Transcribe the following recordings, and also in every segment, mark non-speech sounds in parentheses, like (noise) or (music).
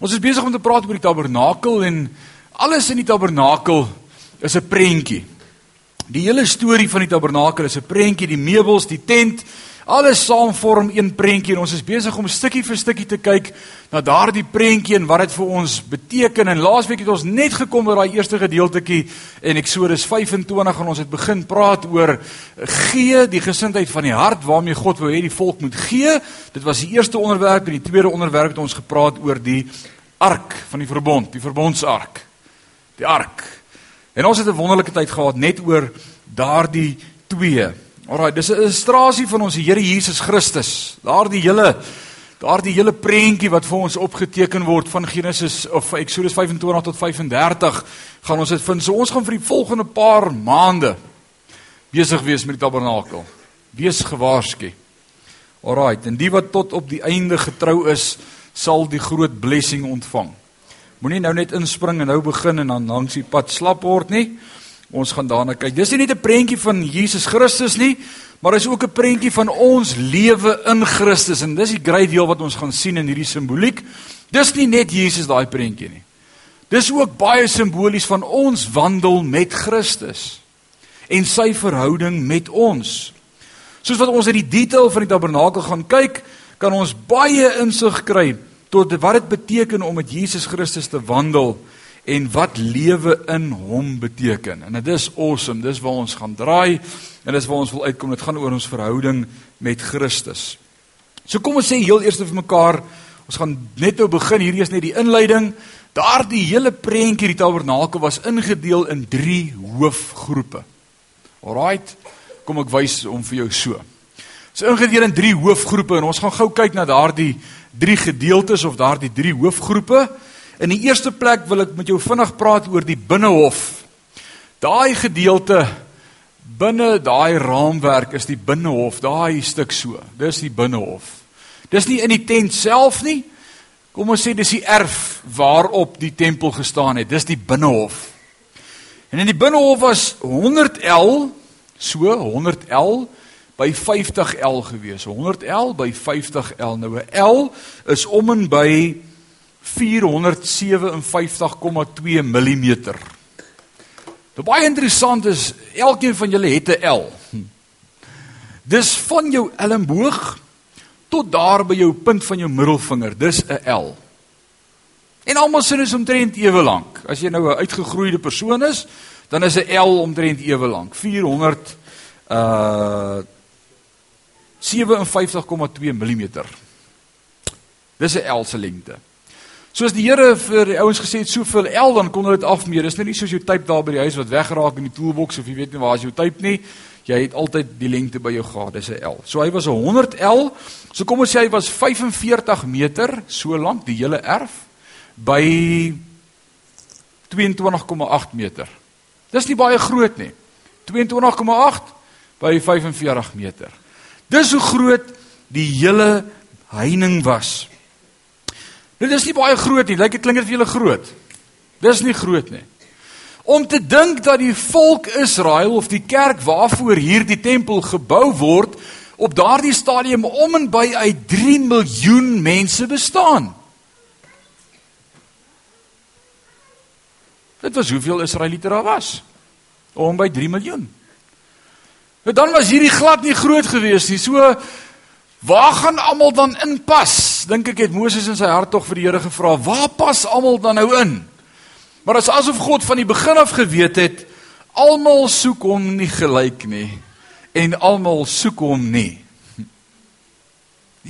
Ons is besig om te praat oor die tabernakel en alles in die tabernakel is 'n prentjie. Die hele storie van die tabernakel is 'n prentjie, die meubels, die tent, alles saam vorm een prentjie en ons is besig om stukkie vir stukkie te kyk na daardie prentjie en wat dit vir ons beteken. En laasweek het ons net gekom by daai eerste gedeeltetjie in Eksodus 25 en ons het begin praat oor gee, die gesindheid van die hart waarmee God wou hê die volk moet gee. Dit was die eerste onderwerp en die tweede onderwerp het ons gepraat oor die ark van die verbond, die verbondsark. Die ark. En ons het 'n wonderlike tyd gehad net oor daardie twee. Alraai, dis 'n illustrasie van ons Here Jesus Christus. Daardie hele daardie hele prentjie wat vir ons opgeteken word van Genesis of Eksodus 25 tot 35 gaan ons dit vind. So ons gaan vir die volgende paar maande besig wees met die tabernakel. Wees gewaarsku. Alraai, en die wat tot op die einde getrou is, sal die groot blessing ontvang. Moenie nou net inspring en nou begin en dan langs die pad slap word nie. Ons gaan daarna kyk. Dis nie net 'n prentjie van Jesus Christus nie, maar is ook 'n prentjie van ons lewe in Christus en dis die groot deel wat ons gaan sien in hierdie simboliek. Dis nie net Jesus daai prentjie nie. Dis ook baie simbolies van ons wandel met Christus en sy verhouding met ons. Soos wat ons in die detail van die tabernakel gaan kyk, kan ons baie insig kry tot wat dit beteken om met Jesus Christus te wandel en wat lewe in hom beteken. En dit is awesome. Dis waar ons gaan draai en dis waar ons wil uitkom. Dit gaan oor ons verhouding met Christus. So kom ons sê heel eers vir mekaar, ons gaan net nou begin. Hierdie is net die inleiding. Daardie hele prentjie die tabernakel was ingedeel in 3 hoofgroepe. Alraight. Kom ek wys hom vir jou so. So ingedeel in drie hoofgroepe en ons gaan gou kyk na daardie drie gedeeltes of daardie drie hoofgroepe. In die eerste plek wil ek met jou vinnig praat oor die binnehof. Daai gedeelte binne daai raamwerk is die binnehof, daai stuk so. Dis die binnehof. Dis nie in die tent self nie. Kom ons sê dis die erf waarop die tempel gestaan het. Dis die binnehof. En in die binnehof was 100 L, so 100 L by 50L gewees. 100L by 50L. Nou 'n L is om en by 457,2 mm. Dit baie interessant is, elkeen van julle het 'n L. Dis van jou elmboog tot daar by jou punt van jou middelvinger. Dis 'n L. En almal dit is omtrent ewe lank. As jy nou 'n uitgegroeide persoon is, dan is 'n L omtrent ewe lank. 400 uh 57,2 mm. Dis 'n L se lengte. Soos die Here vir die ouens gesê het, soveel L dan kon hulle dit afmeet. Dis nou nie soos jou tyd daar by die huis wat weggeraak in die toolbox of jy weet nie waar is jou tyd nie. Jy het altyd die lengte by jou gehad. Dis 'n L. So hy was 'n 100 L. So kom ons sê hy was 45 meter so lank die hele erf by 22,8 meter. Dis nie baie groot nie. 22,8 by 45 meter. Dis hoe groot die hele heining was. Nou dis nie baie groot nie. Lyk dit klink dit vir julle groot? Dis nie groot nie. Om te dink dat die volk Israel of die kerk waarvoor hierdie tempel gebou word op daardie stadium om en by uit 3 miljoen mense bestaan. Dit was hoeveel Israeliete daar was. Om by 3 miljoen. Nou dan was hierdie glad nie groot gewees nie. So waar gaan almal dan inpas? Dink ek het Moses in sy hart tog vir die Here gevra, waar pas almal dan nou in? Maar as asof God van die begin af geweet het, almal soek hom nie gelyk nie en almal soek hom nie.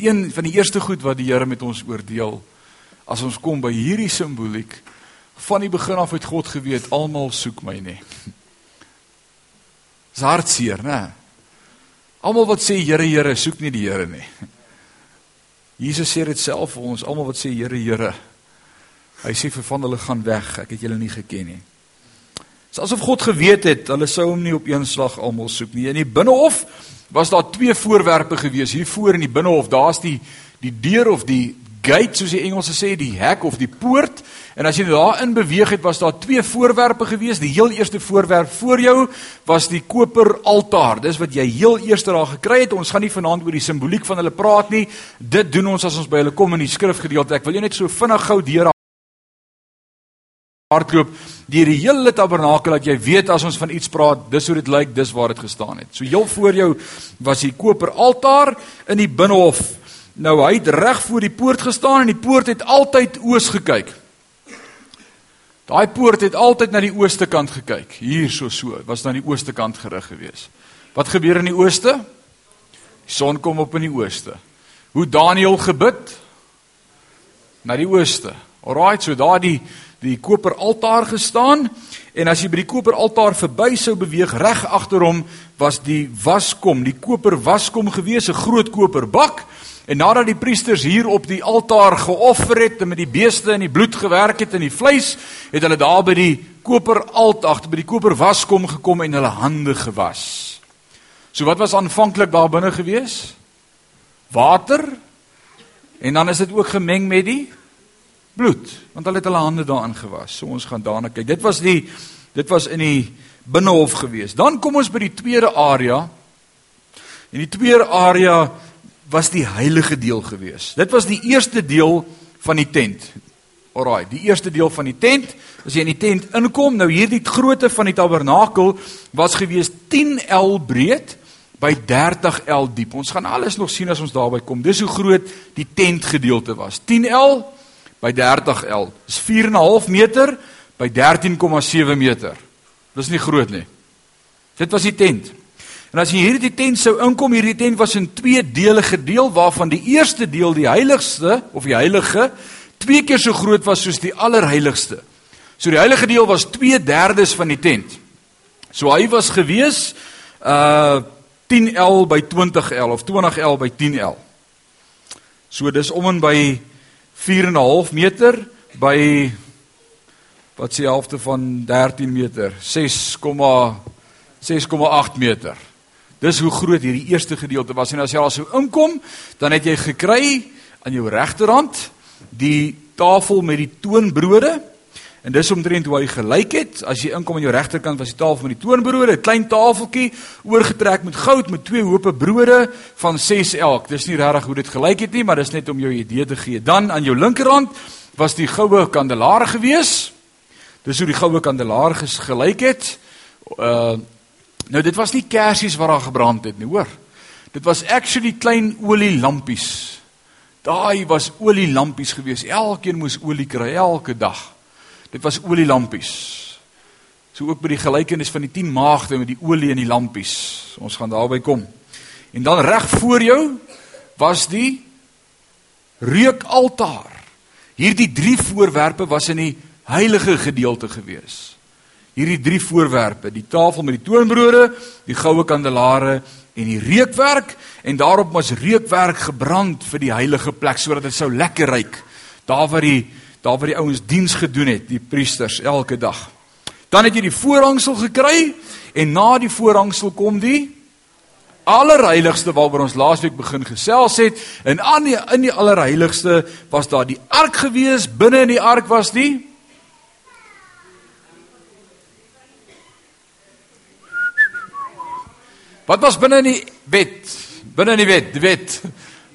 Een van die eerste goed wat die Here met ons oordeel as ons kom by hierdie simboliek van die begin af het God geweet almal soek my nie. Dis hartseer, né? Almal wat sê Here, Here, soek nie die Here nie. Jesus sê dit self vir ons, almal wat sê Here, Here. Hy sê vir van hulle gaan weg, ek het julle nie geken nie. Dis asof God geweet het hulle sou hom nie op een slag almal soek nie. In die binnehof was daar twee voorwerpe gewees. Hier voor in die binnehof, daar's die die deur of die gate soos die Engelse sê, die hek of die poort. En as jy daarin beweeg het, was daar twee voorwerpe gewees. Die heel eerste voorwerp voor jou was die koper altaar. Dis wat jy heel eers daar gekry het. Ons gaan nie vanaand oor die simboliek van hulle praat nie. Dit doen ons as ons by hulle kom in die skrifgedeelte. Ek wil jou net so vinnig gou deur hardloop deur die hele tabernakel dat jy weet as ons van iets praat, dis hoe dit lyk, dis waar dit gestaan het. So heel voor jou was die koper altaar in die binnehof. Nou hy het reg voor die poort gestaan en die poort het altyd oos gekyk. Daai poort het altyd na die ooste kant gekyk. Hier so so, was dan die ooste kant gerig gewees. Wat gebeur in die ooste? Die son kom op in die ooste. Hoe Daniël gebid na die ooste. Alraai, so daai die koper altaar gestaan en as jy by die koper altaar verby sou beweeg reg agter hom was die waskom, die koper waskom gewees, 'n groot koper bak. En nadat die priesters hier op die altaar geoffer het en met die beeste en die bloed gewerk het en die vleis, het hulle daar by die koper altaar, by die koper waskom gekom en hulle hande gewas. So wat was aanvanklik daar binne gewees? Water. En dan is dit ook gemeng met die bloed, want hulle het hulle hande daarin gewas. So ons gaan daarna kyk. Dit was die dit was in die binnehof gewees. Dan kom ons by die tweede area. En die tweede area was die heilige deel gewees. Dit was die eerste deel van die tent. Alraai, die eerste deel van die tent, as jy in die tent inkom, nou hierdie grootte van die tabernakel was gewees 10 L breed by 30 L diep. Ons gaan alles nog sien as ons daarby kom. Dis hoe groot die tent gedeelte was. 10 L by 30 L. Dis 4.5 meter by 13.7 meter. Dis nie groot nie. Dit was die tent. En as jy hierdie tent sou inkom, hierdie tent was in twee dele gedeel waarvan die eerste deel die heiligste of die heilige twee keer so groot was soos die allerheiligste. So die heilige deel was 2/3 van die tent. So hy was gewees uh 10L by 20L of 20L by 10L. So dis om en by 4 en 'n half meter by wat sê helfte van 13 meter, 6,6,8 meter. Dis hoe groot hierdie eerste gedeelte was en as jy al so inkom, dan het jy gekry aan jou regterhand die tafel met die toonbrode En dis omtrent hoe hy gelyk het. As jy inkom aan jou regterkant was die tafel met die toonbrode, 'n klein tafeltjie oorgetrek met goud met twee hoope brode van 6 elk. Dis nie regtig hoe dit gelyk het nie, maar dis net om jou 'n idee te gee. Dan aan jou linkerhand was die goue kandelaar gewees. Dis hoe die goue kandelaar gelyk het. Uh nou dit was nie kersies wat daar gebrand het nie, hoor. Dit was actually klein olielampies. Daai was olielampies gewees. Elkeen moes olie kry elke dag. Dit was olielampies. So ook by die gelykenis van die 10 maagde met die olie in die lampies. Ons gaan daarby kom. En dan reg voor jou was die reukaltaar. Hierdie drie voorwerpe was in die heilige gedeelte gewees. Hierdie drie voorwerpe, die tafel met die toonbrode, die goue kandelare en die reukwerk en daarop was reukwerk gebrand vir die heilige plek sodat dit sou lekker ruik. Daar waar die daar waar die ouens diens gedoen het, die priesters elke dag. Dan het jy die voorhangsel gekry en na die voorhangsel kom die allerheiligste waaroor ons laasweek begin gesels het en aan die in die allerheiligste was daar die ark gewees, binne in die ark was die Wat was binne in die wet? Binne in die wet, die wet.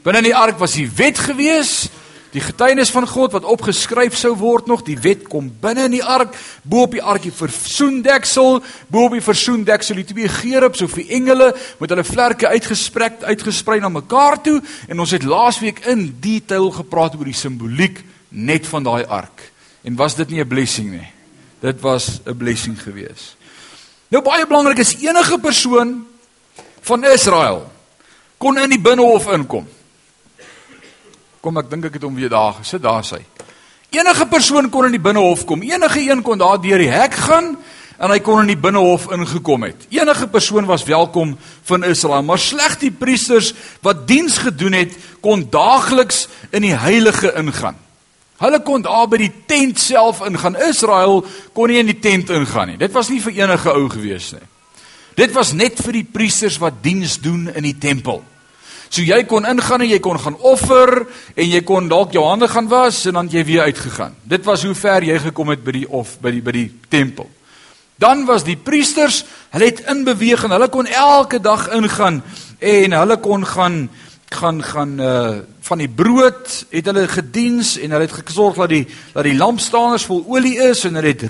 Binne in die ark was die wet gewees Die getuienis van God wat opgeskryf sou word nog, die wet kom binne in die ark, bo op die ark die versoendeksel, bo op die versoendeksel die twee gerubs of die engele met hulle vlerke uitgesprek uitgesprei na mekaar toe en ons het laasweek in detail gepraat oor die simboliek net van daai ark. En was dit nie 'n blessing nie? Dit was 'n blessing geweest. Nou baie belangrik is enige persoon van Israel kon in die binnehof inkom. Kom ek dink ek het hom weer daar gesit, daar sy. Enige persoon kon in die binnehof kom. Enige een kon daar deur die hek gaan en hy kon in die binnehof ingekom het. Enige persoon was welkom van Israel, maar slegs die priesters wat diens gedoen het, kon daagliks in die heilige ingaan. Hulle kon daar by die tent self ingaan. Israel kon nie in die tent ingaan nie. Dit was nie vir enige ou gewees nie. Dit was net vir die priesters wat diens doen in die tempel. So jy kon ingaan en jy kon gaan offer en jy kon dalk jou hande gaan was en dan jy weer uitgegaan. Dit was hoe ver jy gekom het by die of by die by die tempel. Dan was die priesters, hulle het in beweging, hulle kon elke dag ingaan en hulle kon gaan gaan gaan uh van die brood het hulle gediens en hulle het gesorg dat die dat die lampstaanders vol olie is en hulle het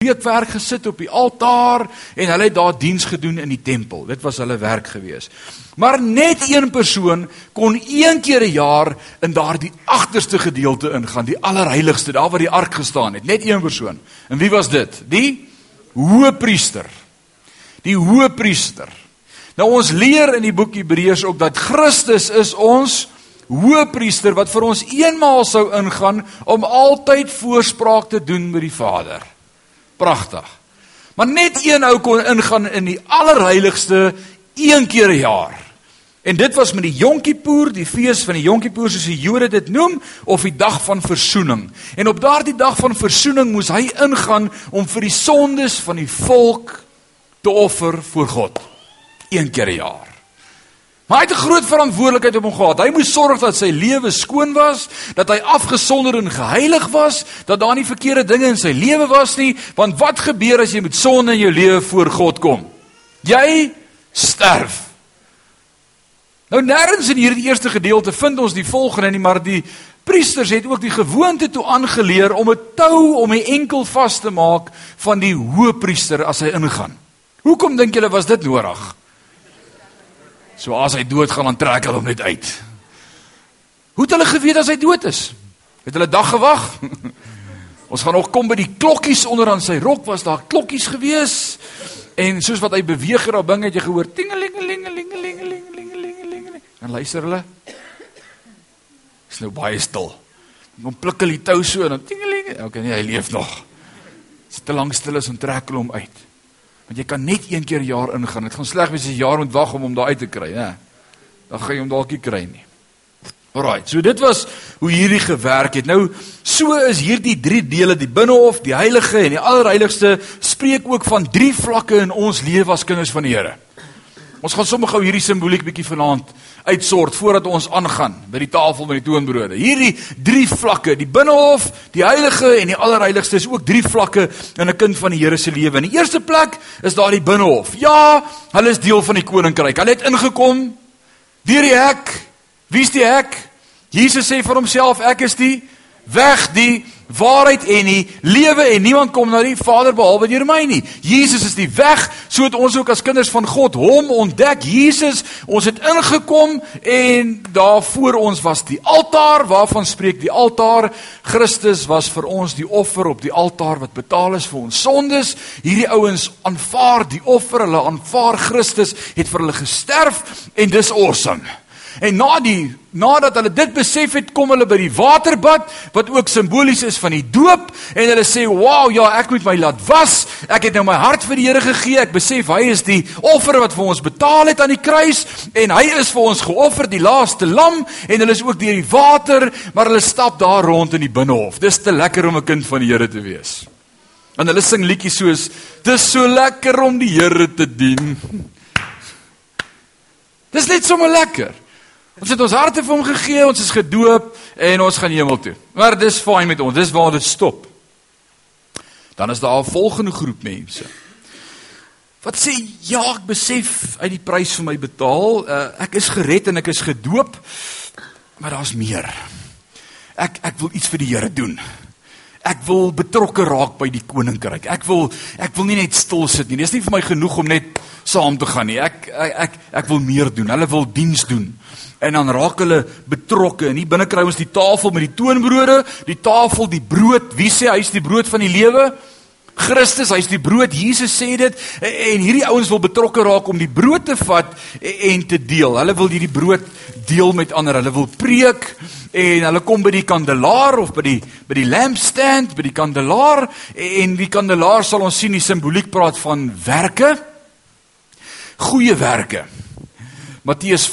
reukwerk gesit op die altaar en hulle het daar diens gedoen in die tempel. Dit was hulle werk gewees. Maar net een persoon kon een keer 'n jaar in daardie agterste gedeelte ingaan, die allerheiligste, daar waar die ark gestaan het. Net een persoon. En wie was dit? Die hoëpriester. Die hoëpriester. Nou ons leer in die boek Hebreërs ook dat Christus is ons hoëpriester wat vir ons eenmaal sou ingaan om altyd voorspraak te doen met die Vader. Pragtig. Maar net een ou kon ingaan in die allerheiligste een keer 'n jaar. En dit was met die Yom Kippur, die fees van die Yom Kippur soos die Jode dit noem, of die dag van versoening. En op daardie dag van versoening moes hy ingaan om vir die sondes van die volk te offer voor God een keer 'n jaar. Maar hy het 'n groot verantwoordelikheid op hom gehad. Hy moes sorg dat sy lewe skoon was, dat hy afgesonder en geheilig was, dat daar nie verkeerde dinge in sy lewe was nie, want wat gebeur as jy met sonde in jou lewe voor God kom? Jy sterf. Nou nêrens in hierdie eerste gedeelte vind ons die volgende nie, maar die priesters het ook die gewoonte toe aangeleer om 'n tou om 'n enkel vas te maak van die hoëpriester as hy ingaan. Hoekom dink julle was dit nodig? So as hy dood gaan dan trek hulle hom net uit. Hoe het hulle geweet as hy dood is? Het hulle dag gewag? (laughs) Ons gaan nog kom by die klokkies onder aan sy rok was daar klokkies gewees. En soos wat hy beweeg het, dan het jy gehoor tingelingelingelingelingelingelingeling. En luister hulle. Is nou baie stil. Pluk hulle die tou so en dan tingeling. Okay, nee, hy leef nog. Is te lank stil is en trek hom uit. Want jy kan net een keer 'n jaar ingaan. Dit gaan sleg wees as jy jaar moet wag om hom daar uit te kry, hè. Dan gaan jy hom dalk nie kry nie. Alraai. So dit was hoe hierdie gewerk het. Nou so is hierdie drie dele, die binnehof, die heilige en die allerheiligste, spreek ook van drie vlakke in ons lewe as kinders van die Here. Ons gaan sommer gou hierdie simboliek bietjie vanaand uitsort voordat ons aangaan by die tafel met die toonbrode. Hierdie drie vlakke, die binnehof, die heilige en die allerheiligste is ook drie vlakke in 'n kind van die Here se lewe. In die eerste plek is daar die binnehof. Ja, hulle is deel van die koninkryk. Hulle het ingekom deur die hek. Wie's die hek? Jesus sê vir homself, ek is die weg, die waarheid en die lewe en niemand kom na die Vader behalwe deur my nie. Jesus is die weg, so het ons ook as kinders van God hom ontdek. Jesus, ons het ingekom en daar voor ons was die altaar waarvan spreek die altaar. Christus was vir ons die offer op die altaar wat betaal is vir ons sondes. Hierdie ouens aanvaar die offer, hulle aanvaar Christus het vir hulle gesterf en dis awesome. En na die nadat hulle dit besef het, kom hulle by die waterbad wat ook simbolies is van die doop en hulle sê, "Wow, ja, ek moet my laat was. Ek het nou my hart vir die Here gegee. Ek besef hy is die offer wat vir ons betaal het aan die kruis en hy is vir ons geoffer, die laaste lam en hulle is ook deur die water, maar hulle stap daar rond in die binnehof. Dis te lekker om 'n kind van die Here te wees." En hulle sing liedjies soos, "Dis so lekker om die Here te dien." Dis net sommer lekker. Ons het ons harte vir hom gegee, ons is gedoop en ons gaan hemel toe. Maar dis fyn met ons. Dis waar dit stop. Dan is daar 'n volgende groep mense. Wat sê ja, ek besef uit die prys vir my betaal. Uh, ek is gered en ek is gedoop. Maar daar's meer. Ek ek wil iets vir die Here doen. Ek wil betrokke raak by die koninkryk. Ek wil ek wil nie net stil sit nie. Dis nie vir my genoeg om net saam te gaan nie. Ek ek ek, ek wil meer doen. Hulle wil diens doen en dan raak hulle betrokke. En hier binne kry ons die tafel met die toonbrode, die tafel, die brood. Wie sê hy's die brood van die lewe? Christus, hy's die brood. Jesus sê dit en hierdie ouens wil betrokke raak om die brood te vat en te deel. Hulle wil hierdie brood deel met ander. Hulle wil preek en hulle kom by die kandelaar of by die by die lampstand, by die kandelaar en die kandelaar sal ons sien die simboliek praat van werke. Goeie werke. Matteus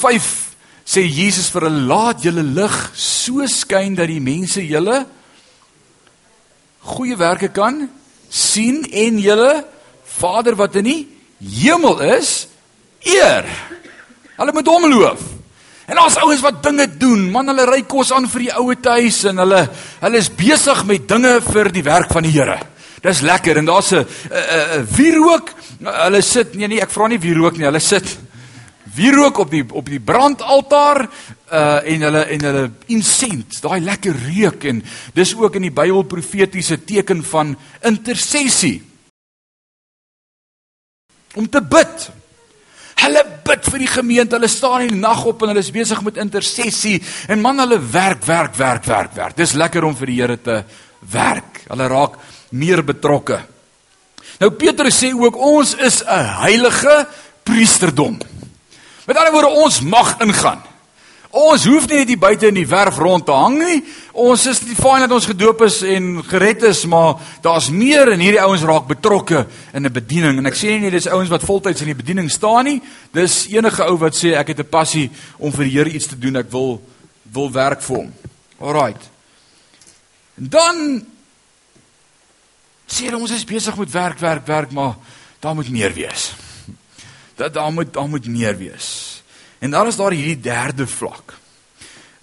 sê Jesus vir hulle laat julle lig so skyn dat die mense julle goeie werke kan sien en julle Vader wat in die hemel is eer. Hulle moet hom loof. En daar's ouens wat dinge doen, man hulle ry kos aan vir die oue huis en hulle hulle is besig met dinge vir die werk van die Here. Dis lekker en daar's 'n wierook. Hulle sit nee nee, ek vra nie wierook nie. Hulle sit wierook op die op die brandaltaar uh en hulle en hulle insens, daai lekker reuk en dis ook in die Bybel profetiese teken van intersessie. Om te bid. Hulle bid vir die gemeente. Hulle staan die nag op en hulle is besig met intersessie en man hulle werk, werk, werk, werk, werk. Dis lekker om vir die Here te werk. Hulle raak meer betrokke. Nou Petrus sê ook ons is 'n heilige priesterdom. Met ander woorde ons mag ingaan. Ons hoef nie net hier buite in die werf rond te hang nie. Ons is nie fyn dat ons gedoop is en gered is, maar daar's meer en hierdie ouens raak betrokke in 'n bediening. En ek sê nie dis ouens wat voltyds in die bediening staan nie. Dis enige ou wat sê ek het 'n passie om vir die Here iets te doen. Ek wil wil werk vir hom. Alraight. Dan sê hulle ons is besig met werk, werk, werk, maar daar moet meer wees. Dat daar moet daar moet meer wees. En dan is daar hierdie derde vlak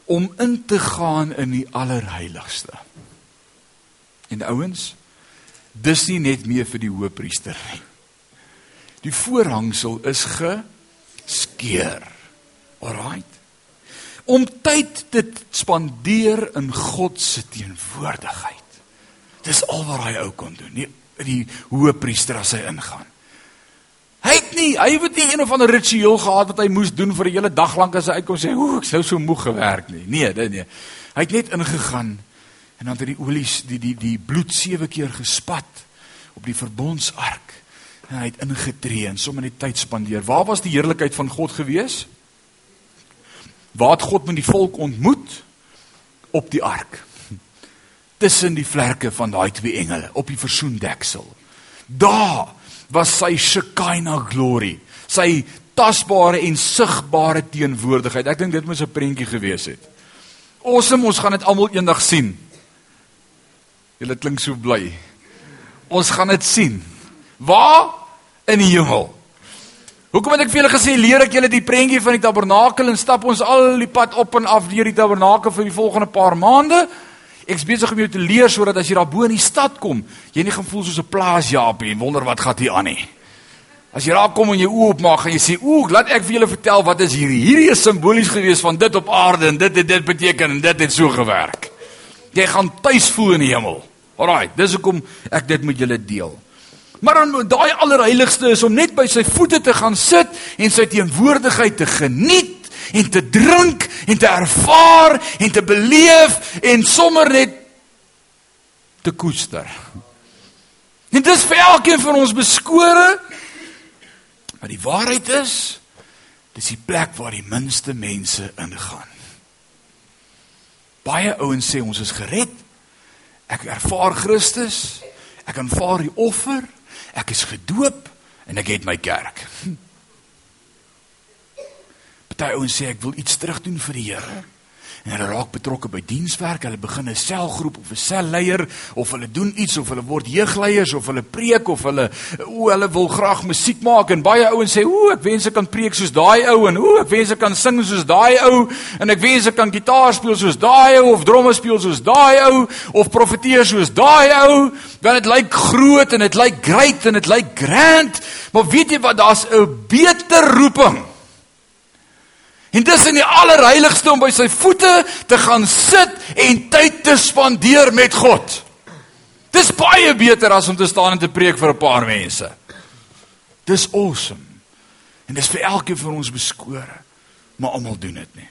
om in te gaan in die allerheiligste. En ouens, dis nie net meer vir die hoëpriester nie. Die voorhangsel is geskeur. Alraight. Om tyd te spandeer in God se teenwoordigheid. Dis al wat hy ou kon doen. Nie die hoëpriester as hy ingaan. Hy het nie, hy het nie een of ander ritueel gehad wat hy moes doen vir 'n hele dag lank as hy uitkom sê, "Ooh, ek sou so moeg gewerk nie." Nee, nee, nee. Hy het net ingegaan en dan het die olies, die die die bloed sewe keer gespat op die verbondsark. En hy het ingetree en sommer net tyd spandeer. Waar was die heerlikheid van God gewees? Waar het God met die volk ontmoet? Op die ark tussen die vlerke van daai twee engele op die versoendeksel. Daar was sy Shekinah glory, sy tasbare en sigbare teenwoordigheid. Ek dink dit moes 'n prentjie gewees het. Awesome, ons gaan dit almal eendag sien. Julle klink so bly. Ons gaan dit sien. Waar? In die hemel. Hoekom het ek vir julle gesê leer ek julle die prentjie van die tabernakel en stap ons al die pad op en af deur die tabernakel vir die volgende paar maande? Ek's besig om jou te leer sodat as jy daar bo in die stad kom, jy nie gaan voel soos 'n plaasjaapie en wonder wat gaan hier aan nie. As jy daar kom en jy oop maak en jy sê, "Ooh, laat ek vir julle vertel wat is hierdie. Hierdie is simbolies gewees van dit op aarde en dit het dit beteken en dit het so gewerk." Jy gaan tuis voel in die hemel. Alraai, dis hoekom ek dit met julle deel. Maar dan daai allerheiligste is om net by sy voete te gaan sit en sy teenwoordigheid te geniet en te drink en te ervaar en te beleef en sommer net te koester. En dis vir elkeen van ons beskore. Maar die waarheid is dis die plek waar die minste mense ingaan. Baie ouens sê ons is gered. Ek ervaar Christus. Ek aanvaar die offer. Ek is gedoop en ek het my kerk. Party ouens sê ek wil iets terug doen vir die Here. En hulle raak betrokke by dienswerk, hulle begin 'n selgroep of 'n selleier of hulle doen iets of hulle word jeugleiers of hulle preek of hulle o, hulle wil graag musiek maak en baie ouens sê o, ek wens ek kan preek soos daai ou en o, ek wens ek kan sing soos daai ou en ek wens ek kan gitaar speel soos daai ou of drome speel soos daai ou of profeteer soos daai ou. Want dit lyk groot en dit lyk great en dit lyk grand, maar weet jy wat, daar's 'n beter roeping. En dis in die allerheiligste om by sy voete te gaan sit en tyd te spandeer met God. Dis baie beter as om te staan en te preek vir 'n paar mense. Dis awesome. En dis vir elkeen van ons beskore. Maar almal doen dit nie.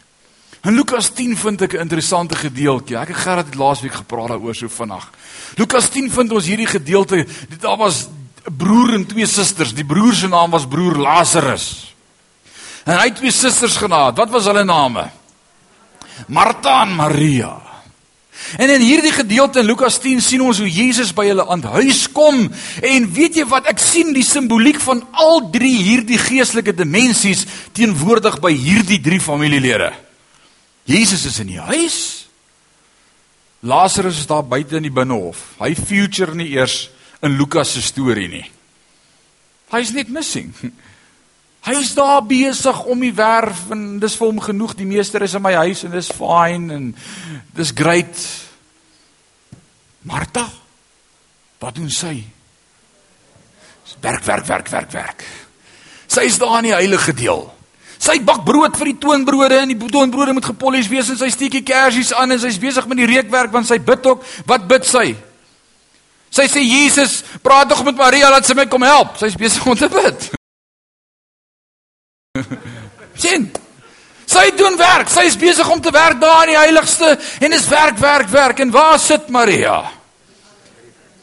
In Lukas 10 vind ek 'n interessante gedeelte. Ek het Gerard het laasweek gepraat daaroor so vinnig. Lukas 10 vind ons hierdie gedeelte. Daar was 'n broer en twee susters. Die broer se naam was broer Lazarus. En hy het twee susters gehad. Wat was hulle name? Martha en Maria. En in hierdie gedeelte in Lukas 10 sien ons hoe Jesus by hulle aan huis kom en weet jy wat ek sien die simboliek van al drie hierdie geestelike dimensies teenwoordig by hierdie drie familielede. Jesus is in die huis. Lazarus is daar buite in die binnehof. Hy future nie eers in Lukas se storie nie. Hy's net missing. (laughs) Hy's daar besig om die werf en dis vir hom genoeg. Die meester is in my huis en dis fine en dis great. Martha, wat doen sy? Werk, werk, werk, werk, werk. Sy is daar in die heilige deel. Sy bak brood vir die toonbrode en die toonbrode moet gepolies wees en sy steekie kersies aan en sy's besig met die reukwerk want sy bid ook. Wat bid sy? Sy sê Jesus, praat tog met Maria dat sy my kom help. Sy's besig om te bid. (laughs) sien? Sy doen werk. Sy's besig om te werk daar in die heiligste en dis werk, werk, werk. En waar sit Maria?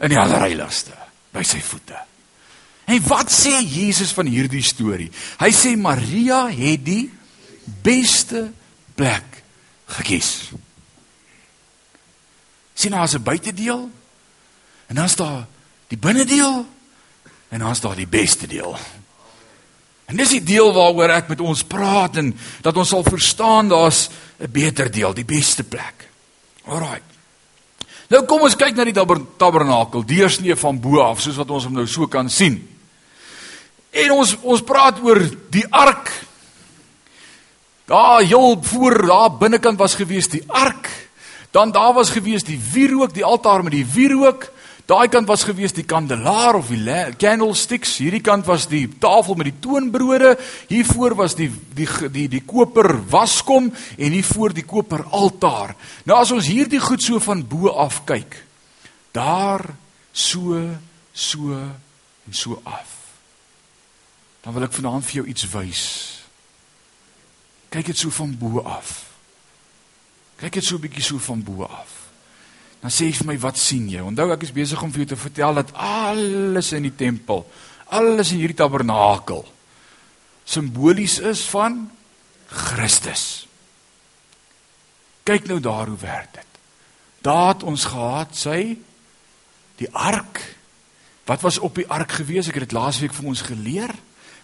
In die allerheiligste, by sy voete. En wat sê Jesus van hierdie storie? Hy sê Maria het die beste plek gekies. Sien haar as 'n buitedeel en dan's daar die binnedeel en dan's daar die beste deel. En dis die deel waaroor ek met ons praat en dat ons sal verstaan daar's 'n beter deel, die beste plek. Alraai. Nou kom ons kyk na die tabernakel, deursnee van bo af, soos wat ons hom nou so kan sien. En ons ons praat oor die ark. Daar heel voor daar binnekant was gewees die ark. Dan daar was gewees die wierook, die altaar met die wierook. Daai kant was gewees die kandelaar of die candlesticks. Hierdie kant was die tafel met die toonbrode. Hiervoor was die die die die koper waskom en hier voor die koper altaar. Nou as ons hierdie goed so van bo af kyk, daar so so en so af dan wil ek vanaand vir jou iets wys. Kyk dit so van bo af. Kyk dit so 'n bietjie so van bo af. Dan sê jy vir my wat sien jy? Onthou ek is besig om vir jou te vertel dat alles in die tempel, alles in hierdie tabernakel simbolies is van Christus. Kyk nou daar hoe werk dit. Daar het ons gehad sy die ark. Wat was op die ark gewees? Ek het dit laasweek vir ons geleer.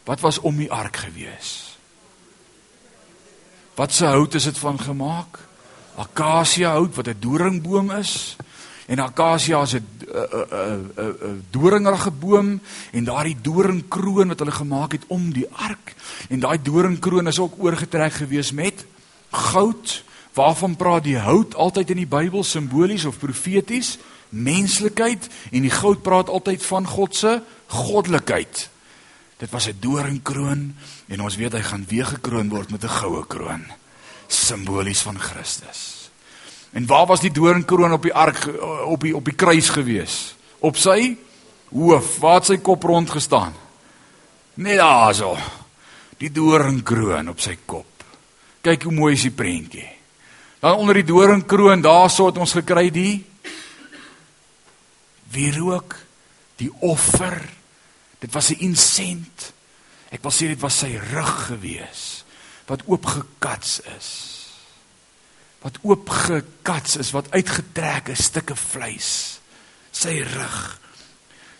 Wat was om die ark gewees? Wat se hout is dit van gemaak? Akasia hout wat 'n doringboom is. En akasia is 'n 'n 'n 'n doringrige boom en daardie doringkroon wat hulle gemaak het om die ark. En daai doringkroon is ook oorgetrek gewees met goud. Waarvan praat die hout altyd in die Bybel simbolies of profeties? Menslikheid en die goud praat altyd van God se goddelikheid. Dit was 'n doringkroon en ons weet hy gaan weer gekroon word met 'n goue kroon. Simbolies van Christus. En waar was die doringkroon op die ark op die op die kruis gewees? Op sy hoof, waar het sy kop rond gestaan? Net daarso. Die doringkroon op sy kop. Kyk hoe mooi is die prentjie. Dan onder die doringkroon, daarso het ons gekry die wie rook die offer Dit was 'n insent. Ek wil sê dit was sy rug gewees wat oopgekats is. Wat oopgekats is, wat uitgetrek is stukke vleis. Sy rug.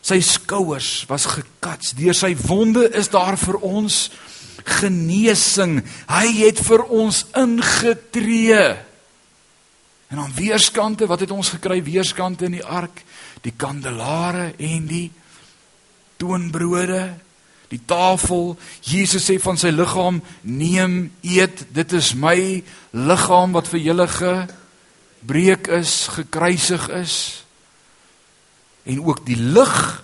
Sy skouers was gekats. Deur sy wonde is daar vir ons genesing. Hy het vir ons ingetree. En aan weerskante, wat het ons gekry weerskante in die ark? Die kandelare en die toonbrode, die tafel. Jesus sê van sy liggaam: "Neem, eet, dit is my liggaam wat vir julle gebreek is, gekruisig is." En ook die lig,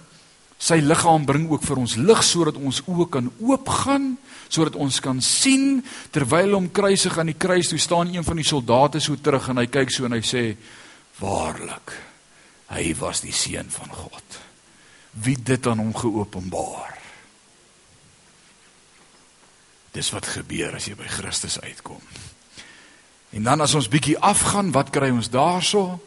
sy liggaam bring ook vir ons lig sodat ons oë kan oopgaan, sodat ons kan sien terwyl hom kruisig aan die kruis toe staan een van die soldate so terug en hy kyk so en hy sê: "Waarlik, hy was die seun van God." wie dit aan hom geopenbaar. Dis wat gebeur as jy by Christus uitkom. En dan as ons bietjie afgaan, wat kry ons daarso?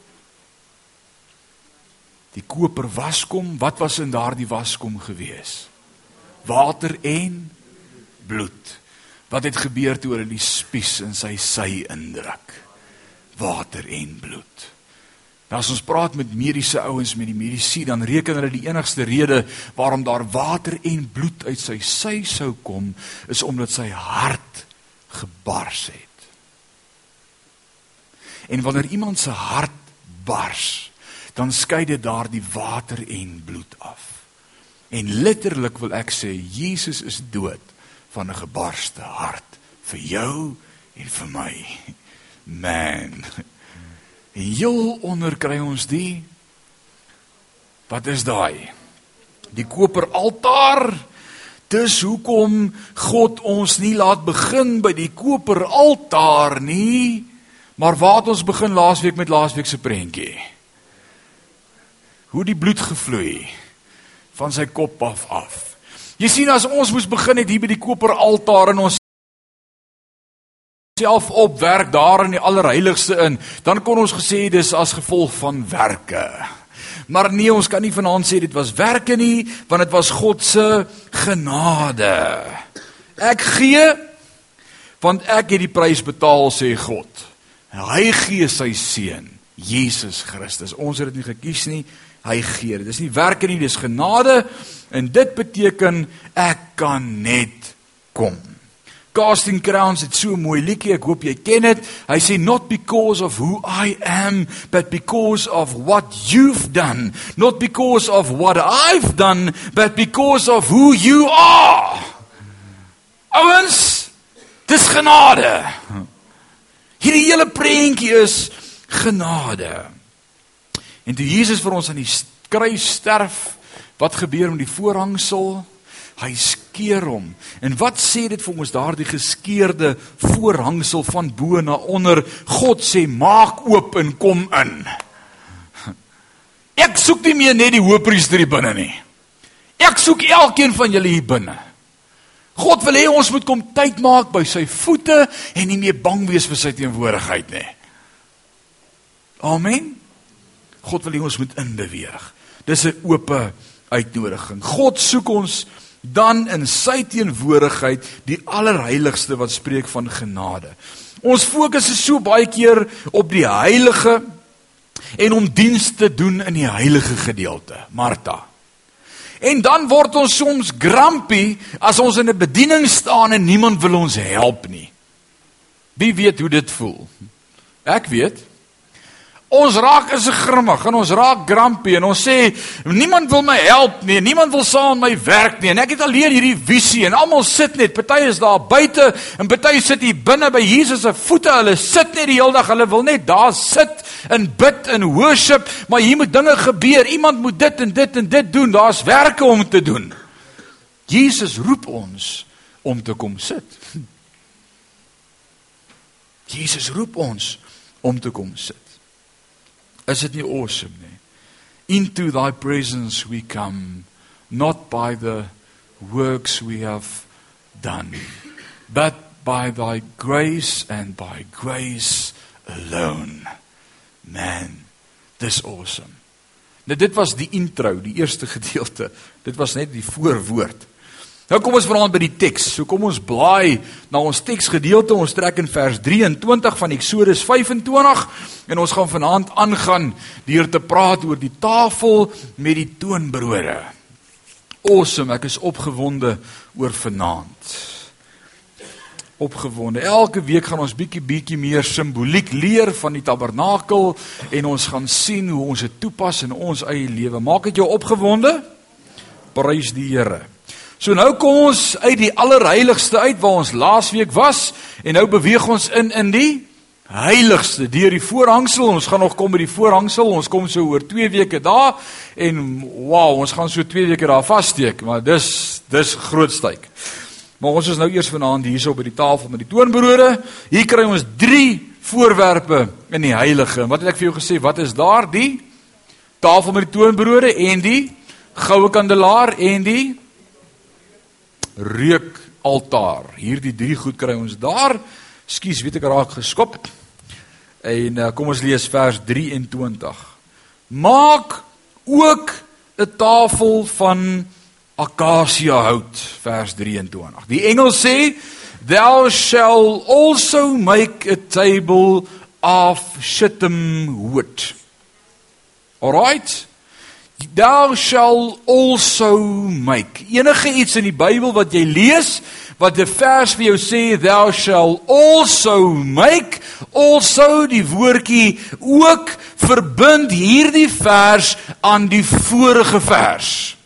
Die koper waskom, wat was in daardie waskom gewees? Water en bloed. Wat het gebeur toe hulle die spies in sy sy indruk? Water en bloed. Nou as ons praat met mediese ouens met die medisy, dan reken hulle die enigste rede waarom daar water en bloed uit sy sy sou kom, is omdat sy hart gebars het. En wanneer iemand se hart bars, dan skei dit daardie water en bloed af. En letterlik wil ek sê Jesus is dood van 'n gebarste hart vir jou en vir my. Man. En heel onder kry ons die Wat is daai? Die koper altaar. Dis hoekom God ons nie laat begin by die koper altaar nie, maar waar het ons begin laasweek met laasweek se prentjie? Hoe die bloed gevloei van sy kop af af. Jy sien as ons moes begin het hier by die koper altaar en ons self opwerk daar in die allerheiligste in, dan kon ons gesê dis as gevolg van werke. Maar nee, ons kan nie vanaand sê dit was werke nie, want dit was God se genade. Ek gee want ek het die prys betaal sê God. Hy gee sy seun, Jesus Christus. Ons het dit nie gekies nie, hy gee. Dit is nie werke nie, dis genade en dit beteken ek kan net kom. Casting Crowns het so mooi liedjie, ek hoop jy ken dit. Hy sê not because of who I am, but because of what you've done. Not because of what I've done, but because of who you are. Ouens, dis genade. Hierdie hele prentjie is genade. En toe Jesus vir ons aan die kruis sterf, wat gebeur met die voorhangsel? Hy skeer hom. En wat sê dit vir ons daardie geskeurde voorhangsel van bo na onder? God sê maak oop en kom in. Ek soek nie meer net die hoëpriester hier binne nie. Ek soek elkeen van julle hier binne. God wil hê ons moet kom tyd maak by sy voete en nie meer bang wees vir sy teenwoordigheid nie. Amen. God wil hê ons moet inbeweeg. Dis 'n oop uitnodiging. God soek ons dan in sy teenwoordigheid die allerheiligste wat spreek van genade. Ons fokus is so baie keer op die heilige en om diens te doen in die heilige gedeelte, Martha. En dan word ons soms grumpy as ons in 'n bediening staan en niemand wil ons help nie. Wie weet hoe dit voel? Ek weet. Ons raak is grimmig en ons raak grumpy en ons sê niemand wil my help nie, niemand wil saam met my werk nie en ek het alleen hierdie visie en almal sit net, party is daar buite en party sit hier binne by Jesus se voete. Hulle sit net die hele dag, hulle wil net daar sit en bid en worship, maar hier moet dinge gebeur. Iemand moet dit en dit en dit doen. Daar's werke om te doen. Jesus roep ons om te kom sit. (laughs) Jesus roep ons om te kom sit. Is dit nie awesome nie? Into thy presence we come not by the works we have done but by thy grace and by grace alone. Man, this awesome. Nou dit was die intro, die eerste (laughs) gedeelte. Dit was net die voorwoord. Nou kom ons vanaand by die teks. So kom ons blaai na ons teksgedeelte. Ons trek in vers 23 van Eksodus 25 en ons gaan vanaand aangaan deur te praat oor die tafel met die toonbrode. Awesome, ek is opgewonde oor vanaand. Opgewonde. Elke week gaan ons bietjie bietjie meer simboliek leer van die tabernakel en ons gaan sien hoe ons dit toepas in ons eie lewe. Maak dit jou opgewonde? Prys die Here. So nou kom ons uit die allerheiligste uit waar ons laasweek was en nou beweeg ons in in die heiligste deur die voorhangsel. Ons gaan nog kom by die voorhangsel. Ons kom so oor 2 weke daar en wow, ons gaan so 2 weke daar vassteek, maar dis dis groot styk. Maar ons is nou eers vanaand hierso by die tafel met die toonbrode. Hier kry ons 3 voorwerpe in die heilige. Wat het ek vir jou gesê? Wat is daar? Die tafel met die toonbrode en die goue kandelaar en die reukaltaar. Hierdie drie goed kry ons daar. Skus, weet ek raak geskop. En uh, kom ons lees vers 23. Maak ook 'n tafel van akasia hout vers 23. Die engel sê thou shall also make a table of shittim wood. Alright? Thou shall also make. Enige iets in die Bybel wat jy lees wat 'n vers vir jou sê thou shall also make, also die woordjie ook verbind hierdie vers aan die vorige vers.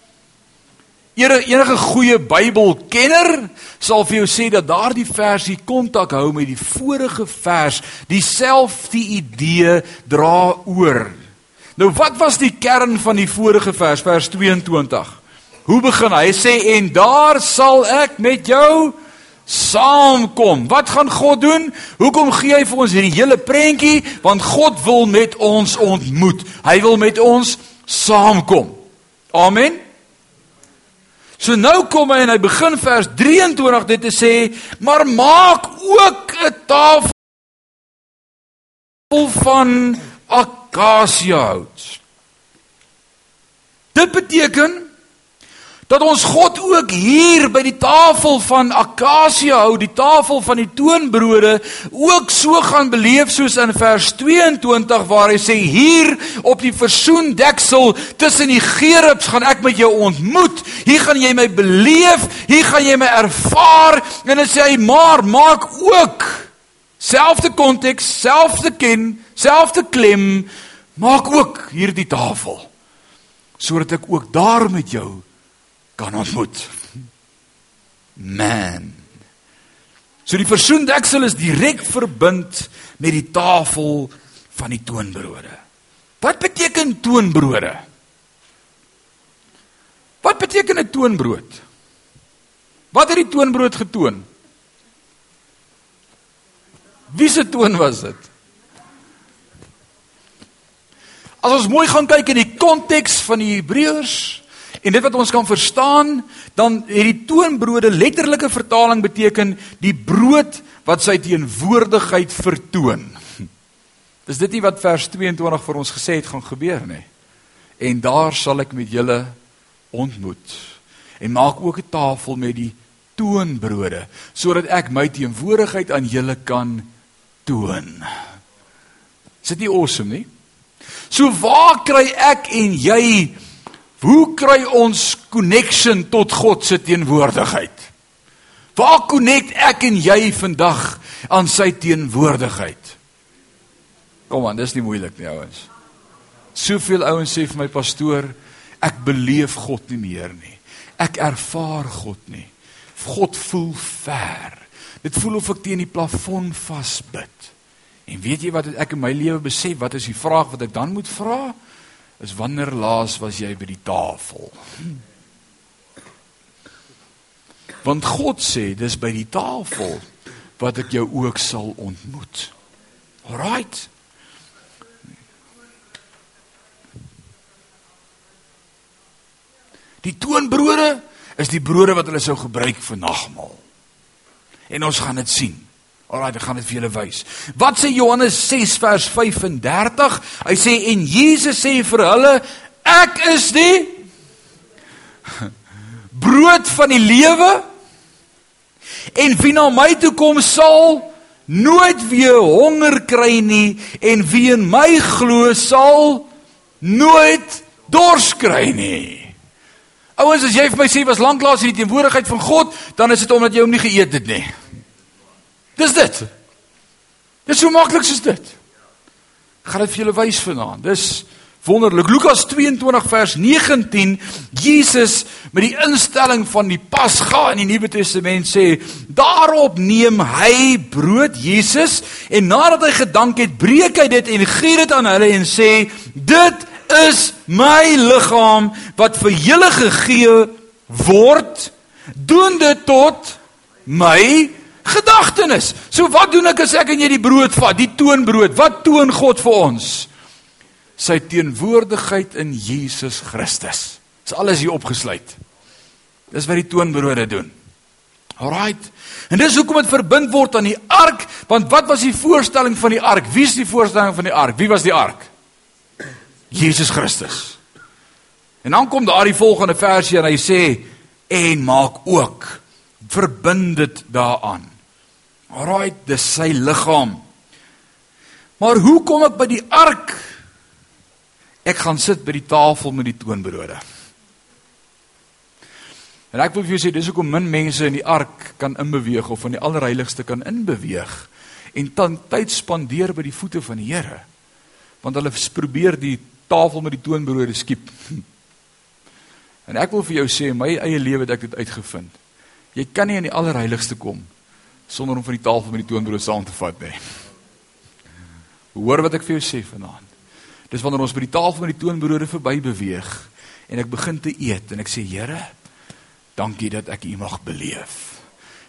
Enige goeie Bybelkenner sal vir jou sê dat daardie versie kontak hou met die vorige vers, dieselfde idee dra oor. Nou wat was die kern van die vorige vers vers 22? Hoe begin hy? Hy sê en daar sal ek met jou saamkom. Wat gaan God doen? Hoekom gee hy vir ons hierdie hele prentjie? Want God wil met ons ontmoet. Hy wil met ons saamkom. Amen. So nou kom hy en hy begin vers 23 dit te sê, maar maak ook 'n tafel van akasiëhout. Dit beteken dat ons God ook hier by die tafel van akasie hou, die tafel van die toonbrode, ook so gaan beleef soos in vers 22 waar hy sê hier op die versoendeksel tussen die gerubs gaan ek met jou ontmoet. Hier gaan jy my beleef, hier gaan jy my ervaar en dan sê hy maar maak ook selfde konteks, selfde ken, selfde klem, maak ook hierdie tafel sodat ek ook daar met jou kan ontmoet. Man. So die versoendeksel is direk verbind met die tafel van die toonbrode. Wat beteken toonbrode? Wat beteken 'n toonbrood? Wat het die toonbrood getoon? Wie se toon was dit? As ons mooi gaan kyk in die konteks van die Hebreërs, En dit wat ons kan verstaan, dan het die toonbrode letterlike vertaling beteken die brood wat sy teenwoordigheid vertoon. Dis dit nie wat vers 22 vir ons gesê het gaan gebeur nie. En daar sal ek met julle ontmoet. En maak ook 'n tafel met die toonbrode sodat ek my teenwoordigheid aan julle kan toon. Is dit nie awesome nie? So waar kry ek en jy Hoe kry ons connection tot God se teenwoordigheid? Waar connect ek en jy vandag aan sy teenwoordigheid? Kom aan, dis nie moeilik nie, ouens. Soveel ouens sê vir my pastoor, ek beleef God nie meer nie. Ek ervaar God nie. God voel ver. Dit voel of ek teen die plafon vasbid. En weet jy wat ek in my lewe besef, wat is die vraag wat ek dan moet vra? is wanneer laas was jy by die tafel? Want God sê dis by die tafel wat ek jou ook sal ontmoet. Alraight. Die toonbrode is die brode wat hulle sou gebruik vir nagmaal. En ons gaan dit sien. Alraai, ek gaan dit vir julle wys. Wat sê Johannes 6 vers 35? Hy sê en Jesus sê vir hulle, ek is die (laughs) brood van die lewe. En wie na my toe kom sal nooit weer honger kry nie en wie in my glo sal nooit dors kry nie. Ouens, as jy vir my sê was lanklaas in die teenwoordigheid van God, dan is dit omdat jy hom nie geëet het nie. Dis dit. Dis so maklik soos dit. Ek gaan dit vir julle wys vanaand. Dis wonderlik. Lukas 22 vers 19. Jesus met die instelling van die Pasga in die Nuwe Testament sê, daarop neem hy brood Jesus en nadat hy gedank het, breek hy dit en gee dit aan hulle en sê, dit is my liggaam wat vir julle gegee word. Doen dit tot my gedagtenis. So wat doen ek as ek en jy die brood vat, die toonbrood? Wat toon God vir ons? Sy teenwoordigheid in Jesus Christus. Dis alles hier opgesluit. Dis wat die toonbrode doen. Alraight. En dis hoekom dit verbind word aan die ark, want wat was die voorstelling van die ark? Wie is die voorstelling van die ark? Wie was die ark? Jesus Christus. En dan kom daar die volgende versie en hy sê en maak ook verbind dit daaraan. Alraai, dis sy liggaam. Maar hoe kom ek by die ark? Ek gaan sit by die tafel met die toonbrode. En ek wil vir julle sê dis hoekom min mense in die ark kan inbeweeg of van die allerheiligste kan inbeweeg en dan tyd spandeer by die voete van die Here. Want hulle probeer die tafel met die toonbrode skiep. (laughs) En ek wil vir jou sê my eie lewe het ek dit uitgevind. Jy kan nie in die allerheiligste kom sonder om van die tafel met die toonbrood saam te vat nie. Hoor wat ek vir jou sê vanaand. Dis wanneer ons by die tafel met die toonbrode verby beweeg en ek begin te eet en ek sê Here, dankie dat ek U mag beleef.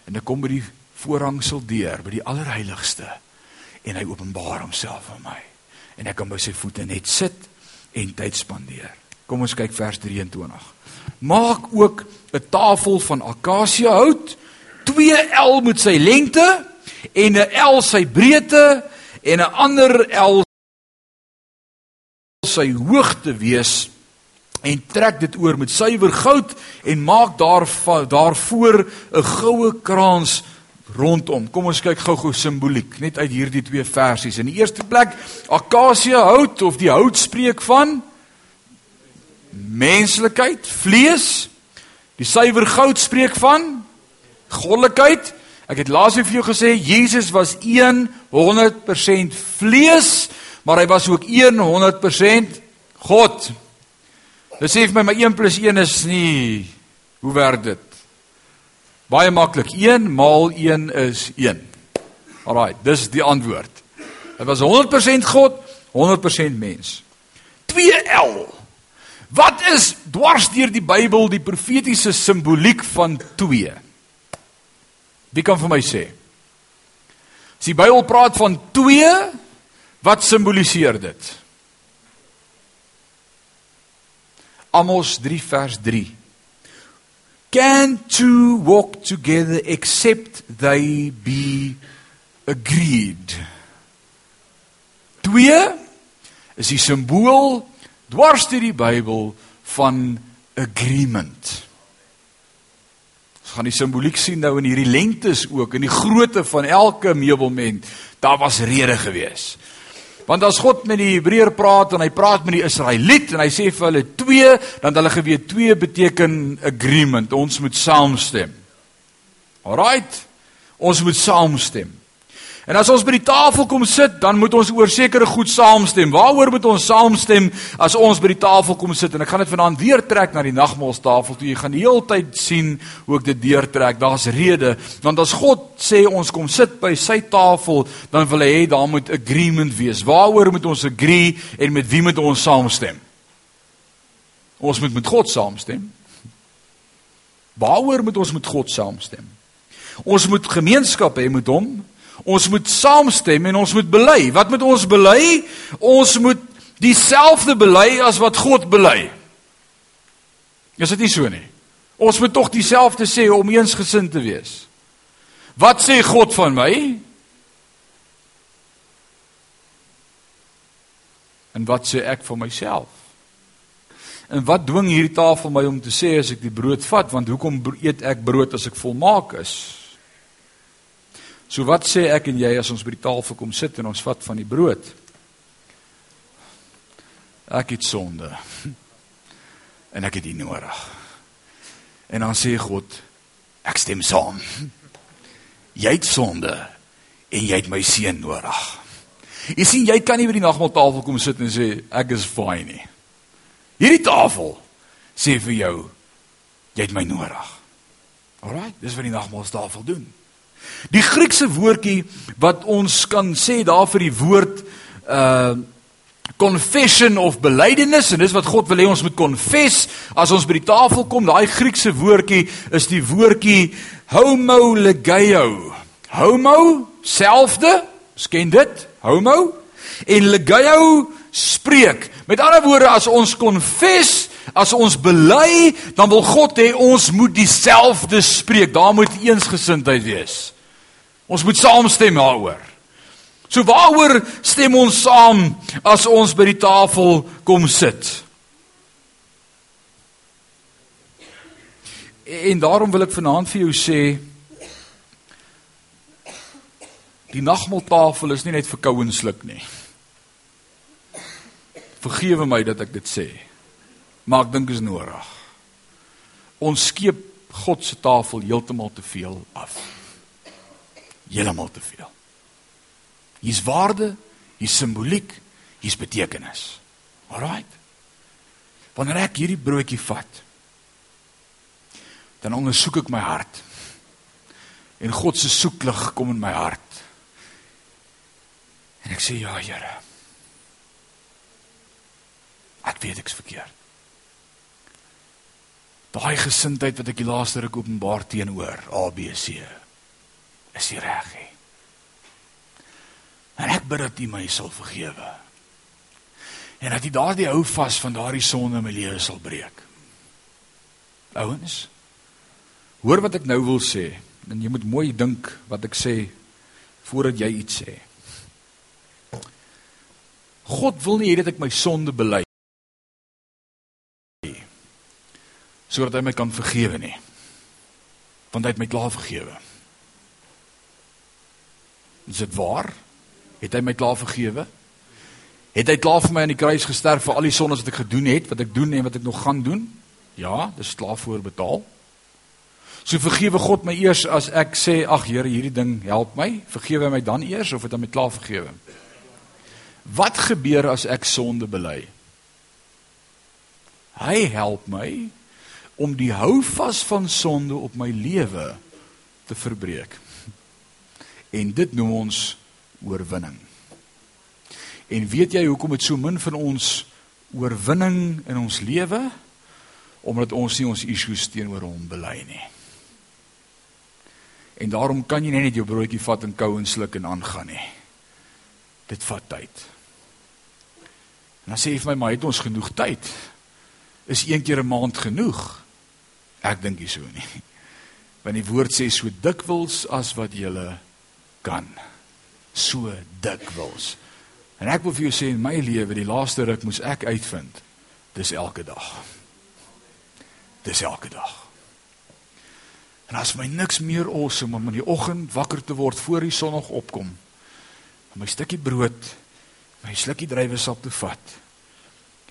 En ek kom by die voorhangsel deur, by die allerheiligste en hy openbaar homself aan my en ek kan by sy voete net sit en tyd spandeer. Kom ons kyk vers 23. Maak ook 'n tafel van akasia hout 2L moet sy lengte en 'n L sy breedte en 'n ander L sy hoogte wees en trek dit oor met suiwer goud en maak daar daarvoor 'n goue krans rondom. Kom ons kyk gou-gou simboliek net uit hierdie twee versies. In die eerste plek akasia hout of die hout spreek van menslikheid, vlees. Die suiwer goud spreek van goddelikheid. Ek het laas vir jou gesê Jesus was 100% vlees, maar hy was ook 100% God. Dit sê vir my my 1 + 1 is nie hoe werk dit? Baie maklik. 1 maal 1 is 1. Alraai, dis die antwoord. Hy was 100% God, 100% mens. 2L. Wat is dwars deur die Bybel die profetiese simboliek van 2? Wie kan vir my sê? As die Bybel praat van 2, wat simboliseer dit? Amos 3 vers 3. Can two walk together except they be agreed? Twee is die simbool dwars deur die Bybel van agreement. Gaan die simboliek sien nou in hierdie lengtes ook in die grootte van elke meubelment. Daar was rede geweest. Want as God met die Hebreër praat en hy praat met die Israeliet en hy sê vir hulle twee, dan hulle geweet twee beteken agreement. Ons moet saamstem. Alraight. Ons moet saamstem. En as ons by die tafel kom sit, dan moet ons oor sekere goed saamstem. Waaroor moet ons saamstem as ons by die tafel kom sit? En ek gaan dit vanaand weer trek na die nagmaaltafel toe. Jy gaan die hele tyd sien hoe ek dit deurtrek. Daar's rede, want as God sê ons kom sit by sy tafel, dan wil hy hê daar moet agreement wees. Waaroor moet ons agree en met wie moet ons saamstem? Ons moet met God saamstem. Waaroor moet ons met God saamstem? Ons moet gemeenskap hê met hom. Ons moet saamstem en ons moet bely. Wat moet ons bely? Ons moet dieselfde bely as wat God bely. Is dit nie so nie? Ons moet tog dieselfde sê om eensgesind te wees. Wat sê God van my? En wat sê ek van myself? En wat dwing hierdie tafel my om te sê as ek die brood vat, want hoekom eet ek brood as ek volmaak is? So wat sê ek en jy as ons by die tafel kom sit en ons vat van die brood? Ek het sonde. (laughs) En ek het dit nodig. En dan sê God, ek stem saam. (laughs) Jy het sonde en jy het my seun nodig. Jy sien jy kan nie by die nagmaaltafel kom sit en sê ek is fine nie. Hierdie tafel sê vir jou jy het my nodig. Alraai, dis wat die nagmaaltafel doen. Die Griekse woordjie wat ons kan sê daar vir die woord uh confession of belydenis en dis wat God wil hê ons moet confess as ons by die tafel kom daai Griekse woordjie is die woordjie homologeo. Homo selfde sken dit homo en legeo spreek. Met ander woorde as ons confess as ons bely dan wil God hê ons moet dieselfde spreek daar moet eensgesindheid wees Ons moet saamstem daaroor. So waaroor stem ons saam as ons by die tafel kom sit? En daarom wil ek vanaand vir jou sê die nagmaaltafel is nie net vir kouensluk nie. Vergewe my dat ek dit sê. Maar ek dink is nodig. Ons skeep God se tafel heeltemal te veel af heeltemal te veel. Hier's waarde, hier's simboliek, hier's betekenis. Alraight. Wanneer ek hierdie broodjie vat, dan ondersoek ek my hart. En God se soeklig kom in my hart. En ek sê ja, Here. Ek weet ek's verkeerd. Daai gesindheid wat ek die laaste ruk openbaar teenoor ABC is nie reg nie. En ek bid dat U my sal vergewe. En dat U daardie hou vas van daardie sonde in my lewe sal breek. Ouens, hoor wat ek nou wil sê en jy moet mooi dink wat ek sê voordat jy iets sê. God wil nie hê dat ek my sonde bely sodat hy my kan vergewe nie. Want hy het my klaar vergewe. Is dit waar? Het hy my klaar vergewe? Het hy klaar vir my aan die kruis gesterf vir al die sondes wat ek gedoen het, wat ek doen en wat ek nog gaan doen? Ja, dis klaar voor betaal. So vergewe God my eers as ek sê ag Here hierdie ding help my, vergewe my dan eers of het hy my klaar vergewe? Wat gebeur as ek sonde bely? Hy help my om die houvas van sonde op my lewe te verbreek. En dit noem ons oorwinning. En weet jy hoekom dit so min van ons oorwinning in ons lewe? Omdat ons nie ons issues teenoor hom bely nie. En daarom kan jy net jou broodjie vat en kou en sluk en aangaan nie. Dit vat tyd. En dan sê jy vir my, maar het ons genoeg tyd? Is een keer 'n maand genoeg? Ek dink nie so nie. Want die woord sê so dikwels as wat jy kan. So dikwels. En ek wil vir jou sê in my lewe, die laaste ruk moes ek uitvind, dis elke dag. Dis elke dag. En as my niks meer awesome om in die oggend wakker te word voor die son nog opkom. Om my stukkie brood, my slukkie druiwesap te vat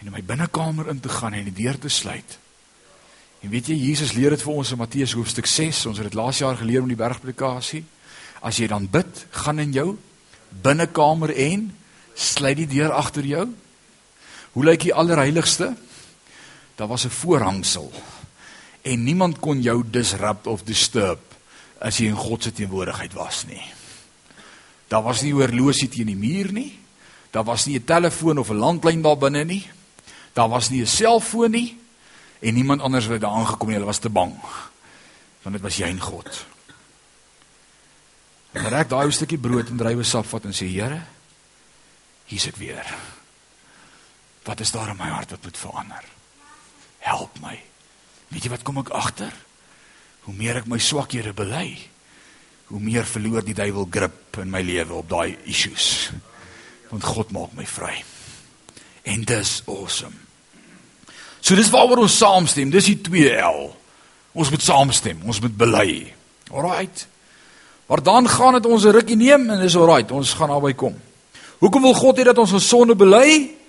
en in my binnekamer in te gaan en die deur te sluit. En weet jy Jesus leer dit vir ons in Matteus hoofstuk 6. Ons het dit laas jaar geleer om die bergpredikasie. As jy dan bid, gaan in jou binnekamer en sluit die deur agter jou. Hoe lyk die allerheiligste? Daar was 'n voorhangsel en niemand kon jou disrupt of disturb as jy in God se teenwoordigheid was nie. Daar was nie oorlosie teen die muur nie. Daar was nie 'n telefoon of 'n landlyn daar binne nie. Daar was nie 'n selfoon nie en niemand anders het daar aangekom nie. Hulle was te bang. Want dit was jy en God. En reg daai ou stukkie brood en drywe sap vat en sê Here, hier's ek weer. Wat is daar in my hart wat moet verander? Help my. Weet jy wat kom ek agter? Hoe meer ek my swakhede bely, hoe meer verloor die duiwel grip in my lewe op daai issues. Want God maak my vry. En dis awesome. So dis waaroor ons saamstem. Dis die 2L. Ons moet saamstem. Ons moet bely. Alraight. Maar dan gaan dit ons 'n rukkie neem en dis alraight. Ons gaan naby kom. Hoekom wil God hê dat ons ons sonde bely?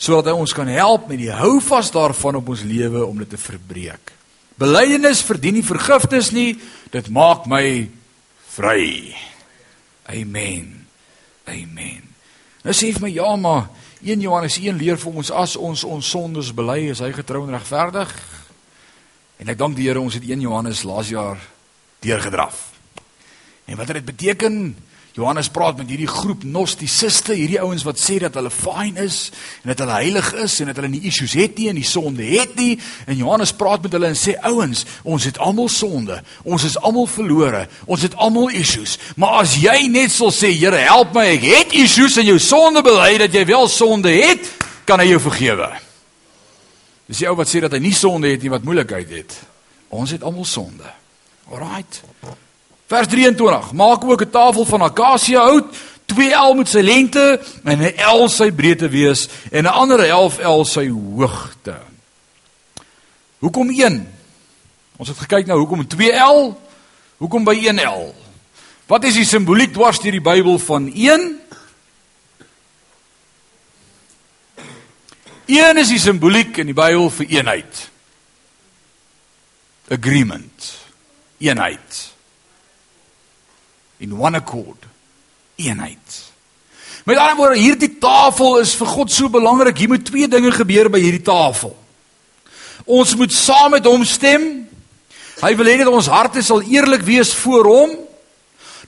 sodat hy ons kan help met die houvas daarvan op ons lewe om dit te verbreek. Belydenis verdien nie vergifnis nie, dit maak my vry. Amen. Amen. Nou sê vir my ja, maar 1 Johannes 1 leer vir ons as ons ons sondes bely, is hy getrou en regverdig. En ek dank die Here ons het 1 Johannes laas jaar deurgedraf. En wat dit beteken, Johannes praat met hierdie groep gnostisiste, hierdie ouens wat sê dat hulle fyn is en dat hulle heilig is en dat hulle nie issues het nie en die sonde het nie. En Johannes praat met hulle en sê ouens, ons het almal sonde. Ons is almal verlore. Ons het almal issues. Maar as jy net sal sê, Here, help my, ek het issues en jou sonde bely dat jy wel sonde het, kan hy jou vergewe. Dis die ou wat sê dat hy nie sonde het nie, wat moeilikheid het. Ons het almal sonde. Alraight. Vers 23: Maak ook 'n tafel van akasia hout, 2L moet sy lengte en 'n L sy breedte wees en 'n ander 11L sy hoogte. Hoekom 1? Ons het gekyk nou hoekom 2L? Hoekom by 1L? Wat is die simboliek dwars deur die Bybel van 1? Een is die simboliek in die Bybel vir eenheid. Agreement. Eenheid in one accord eenheid. Met ander woorde, hierdie tafel is vir God so belangrik. Hier moet twee dinge gebeur by hierdie tafel. Ons moet saam met hom stem. Hy wil hê dat ons harte sal eerlik wees voor hom.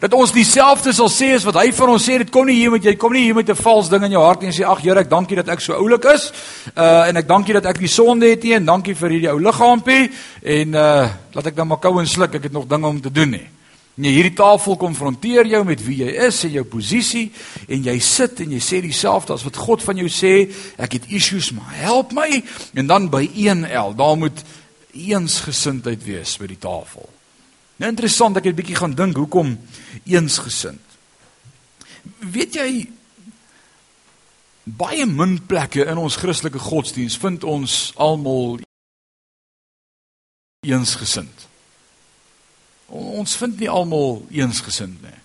Dat ons dieselfde sal sê as wat hy vir ons sê, dit kom nie hier met jy kom nie hier met 'n vals ding in jou hart en sê ag Here, ek dankie dat ek so oulik is. Uh en ek dankie dat ek die sonde het nie en dankie vir hierdie ou liggaampie en uh laat ek dan maar kou en sluk, ek het nog dinge om te doen nie. Nee, hierdie tafel konfronteer jou met wie jy is en jou posisie en jy sit en jy sê dieselfde as wat God van jou sê, ek het issues, maar help my en dan by 1L, daar moet eensgesindheid wees by die tafel. Nou interessant, ek het 'n bietjie gaan dink hoekom eensgesind. Weet jy baie min plekke in ons Christelike godsdiens vind ons almal eensgesind. Ons vind nie almal eensgesind nie.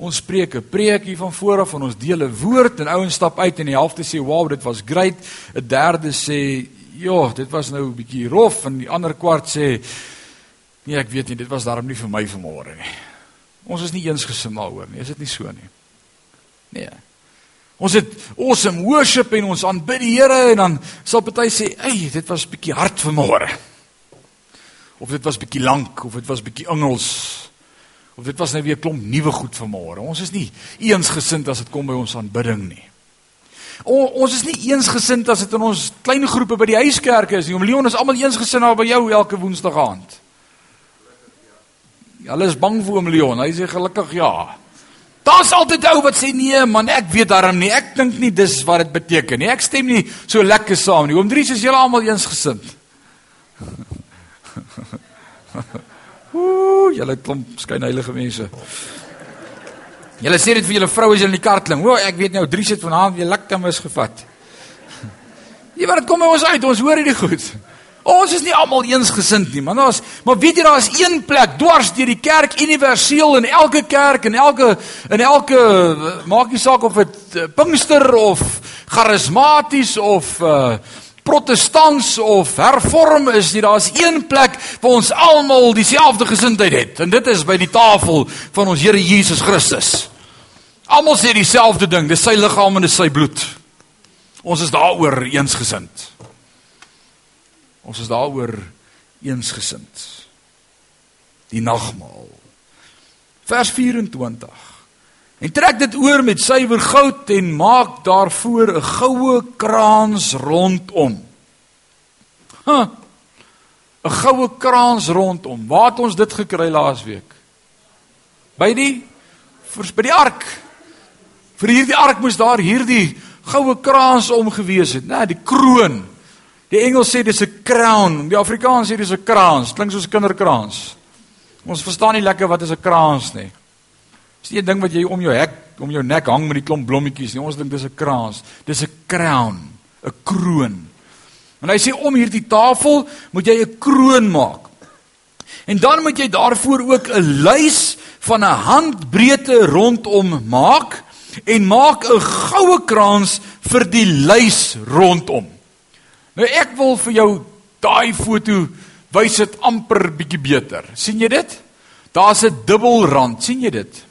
Ons spreek 'n preekie van voor af en ons deel 'n woord en ouens stap uit en die helfte sê wow, dit was great. 'n Derde sê, "Ja, dit was nou 'n bietjie rof." En die ander kwart sê, "Nee, ek weet nie, dit was daarom nie vir my vanmôre nie." Ons is nie eensgesind daaroor nie. Is dit nie so nie? Nee. Ons het awesome worship en ons aanbid die Here en dan sal party sê, "Ey, dit was bietjie hard vanmôre." Of dit was bietjie lank of dit was bietjie Engels of dit was net weer 'n klomp nuwe goed vanmôre. Ons is nie eensgesind as dit kom by ons aanbidding nie. O, ons is nie eensgesind as dit in ons klein groepe by die huiskerk is nie. Om Leon is almal eensgesind daar by jou elke woensdag aand. Hulle is bang vir oom Leon. Hy sê gelukkig ja. Daar's altyd ou wat sê nee man, ek weet daarom nie. Ek dink nie dis wat dit beteken nie. Ek stem nie so lekker saam nie. Oom Dries is julle almal eensgesind. (laughs) Ooh, julle klomp skynheilige mense. Julle sê dit vir julle vroue as julle in die kar klim. O, ek weet nou Dries het vanaand weer lekker misgevat. (laughs) Jy wat kom by ons uit, ons hoor hierdie goed. Ons is nie almal eensgesind nie, man. Ons maar weet jy daar is een plek dwars deur die kerk universeel in elke kerk en elke in elke maak nie saak of dit uh, Pinkster of charismaties of uh protestants of hervorm is nie, daar's een plek waar ons almal dieselfde gesindheid het en dit is by die tafel van ons Here Jesus Christus. Almal sê dieselfde ding, dis sy liggaam en dis sy bloed. Ons is daaroor eensgesind. Ons is daaroor eensgesind. Die nagmaal. Vers 24 En trek dit oor met suiwer goud en maak daarvoor 'n goue kraans rondom. 'n Goue kraans rondom. Waar het ons dit gekry laasweek? By die by die ark. Vir hierdie ark moes daar hierdie goue kraans om gewees het, né, die kroon. Die Engels sê dis 'n crown, die Afrikaans sê dis 'n kraans, klink soos 'n kinderkraans. Ons verstaan nie lekker wat is 'n kraans nie. Dis nie 'n ding wat jy om jou hek, om jou nek hang met die klomp blommetjies nie. Ons dink dis 'n kraans. Dis 'n crown, 'n kroon. En hy sê om hierdie tafel moet jy 'n kroon maak. En dan moet jy daarvoor ook 'n lys van 'n handbreedte rondom maak en maak 'n goue krans vir die lys rondom. Nou ek wil vir jou daai foto wys dit amper bietjie beter. sien jy dit? Daar's 'n dubbelrand, sien jy dit?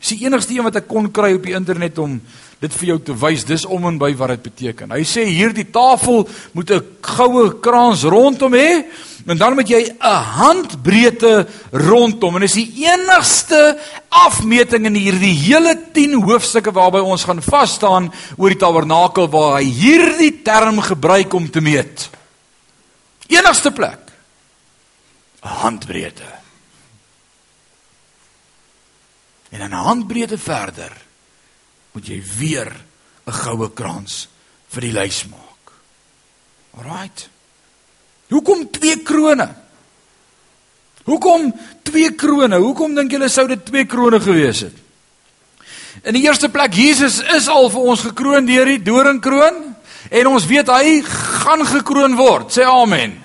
Dis die enigste een wat ek kon kry op die internet om dit vir jou te wys. Dis om en by wat dit beteken. Hy sê hierdie tafel moet 'n goue kraans rondom hê en dan moet jy 'n handbreedte rondom en dis die enigste afmeting in hierdie hele 10 hoofstukke waarby ons gaan vas staan oor die tabernakel waar hy hierdie term gebruik om te meet. Enigste plek. 'n Handbreedte. En in 'n handbreedte verder moet jy weer 'n goue krans vir die lys maak. Alraight. Hoekom twee krone? Hoekom twee krone? Hoekom dink julle sou dit twee krone gewees het? In die eerste plek Jesus is al vir ons gekroon deur die doringkroon en ons weet hy gaan gekroon word. Sê amen.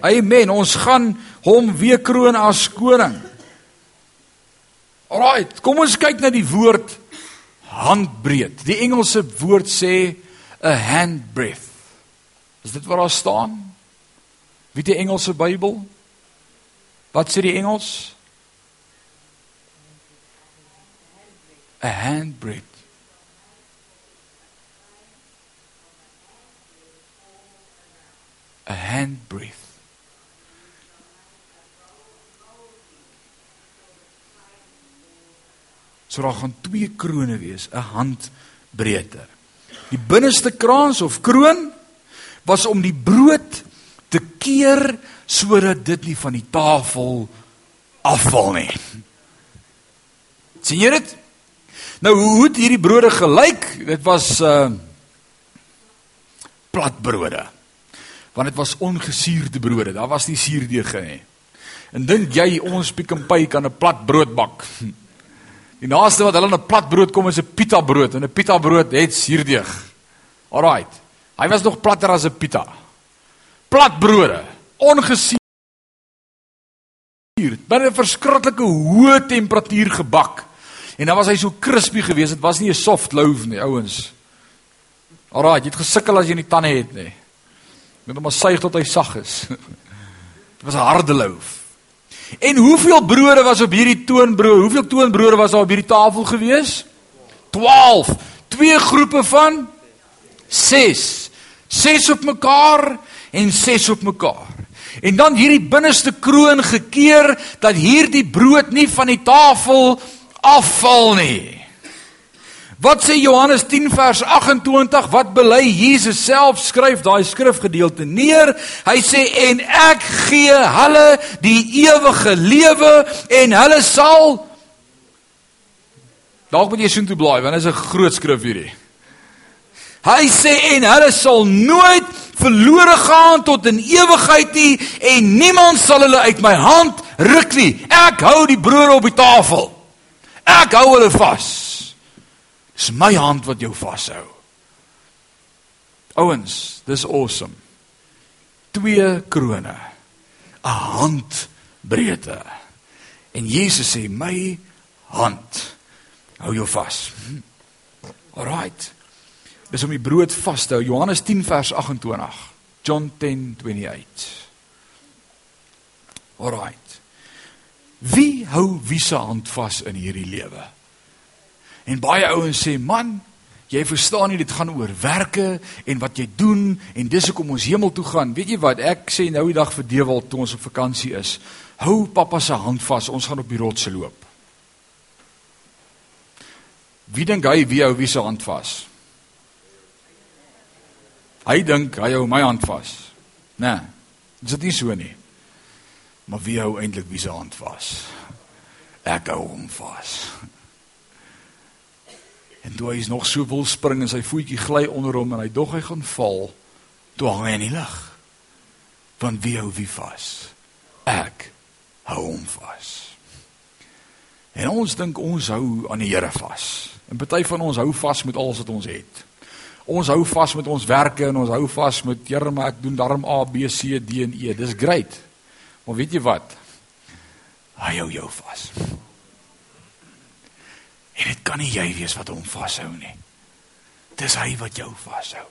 Amen. Ons gaan hom weer kroon as koning. Alraight, kom ons kyk na die woord handbreed. Die Engelse woord sê 'n handbreadth. Is dit wat daar staan? Wie die Engelse Bybel? Wat sê die Engels? 'n handbreadth. A handbreadth. So daar gaan twee krone wees, 'n handbreedte. Die binneste kraans of kroon was om die brood te keer sodat dit nie van die tafel afval nie. sien jy dit? Nou hoe het hierdie brode gelyk? Dit was uh platbrode. Want dit was ongesuurde brode. Daar was nie suurdeeg nie. En dink jy ons Pick n Pay kan 'n plat brood bak? Die naaste wat hulle 'n plat brood kom is 'n pita brood en 'n pita brood het suurdeeg. Alraait. Hy was nog platter as 'n pita. Plat brode, ongesuurd. By 'n verskriklike hoë temperatuur gebak. En dan was hy so crispy geweest. Dit was nie 'n soft loaf nie, ouens. Alraait, jy het gesukkel as jy nie tande het nie. Jy moet hom suig tot hy sag is. (laughs) Dit was 'n harde loaf. En hoeveel brode was op hierdie toonbrood? Hoeveel toonbrode was daar op hierdie tafel gewees? 12. Twee groepe van 6. 6 op mekaar en 6 op mekaar. En dan hierdie binneste kroon gekeer dat hierdie brood nie van die tafel afval nie. Wat sê Johannes 10 vers 28? Wat bely Jesus self skryf daai skrifgedeelte neer? Hy sê en ek gee hulle die ewige lewe en hulle sal Dalk moet jy sien toe blaai want dit is 'n groot skrif hierdie. Hy sê en hulle sal nooit verlore gaan tot in ewigheid nie en niemand sal hulle uit my hand ruk nie. Ek hou die brode op die tafel. Ek hou hulle vas. Dis my hand wat jou vashou. Ouens, dis awesome. Twee krone. 'n Handbreedte. En Jesus sê my hand hou jou vas. Hm. Alrite. Dis om die brood vas te hou. Johannes 10 vers 28. John 10:28. Alrite. Wie hou wie se hand vas in hierdie lewe? En baie ouens sê, "Man, jy verstaan nie dit gaan oor werke en wat jy doen en dis hoekom ons hemel toe gaan." Weet jy wat? Ek sê nou die dag vir Dewald toe ons op vakansie is, hou pappa se hand vas, ons gaan op die rotse loop. Wie dink hy wie hou wie se hand vas? Hy dink hy hou my hand vas. Nee. Dis dit nie so nie. Maar wie hou eintlik wie se hand vas? Ek hou hom vas. En toe hy nog so wil spring en sy voetjie gly onder hom en hy dog hy gaan val, toe hang hy in die lug. Want wie hou wie vas? Ek hou hom vas. En ons dink ons hou aan die Here vas. En party van ons hou vas met alles wat ons het. Ons hou vas met ons werke en ons hou vas met Here, maar ek doen darm A, B, C, D en E. Dis great. Maar weet jy wat? Hy hou jou vas. En dit kan nie jy wees wat hom vashou nie. Dis hy wat jou vashou.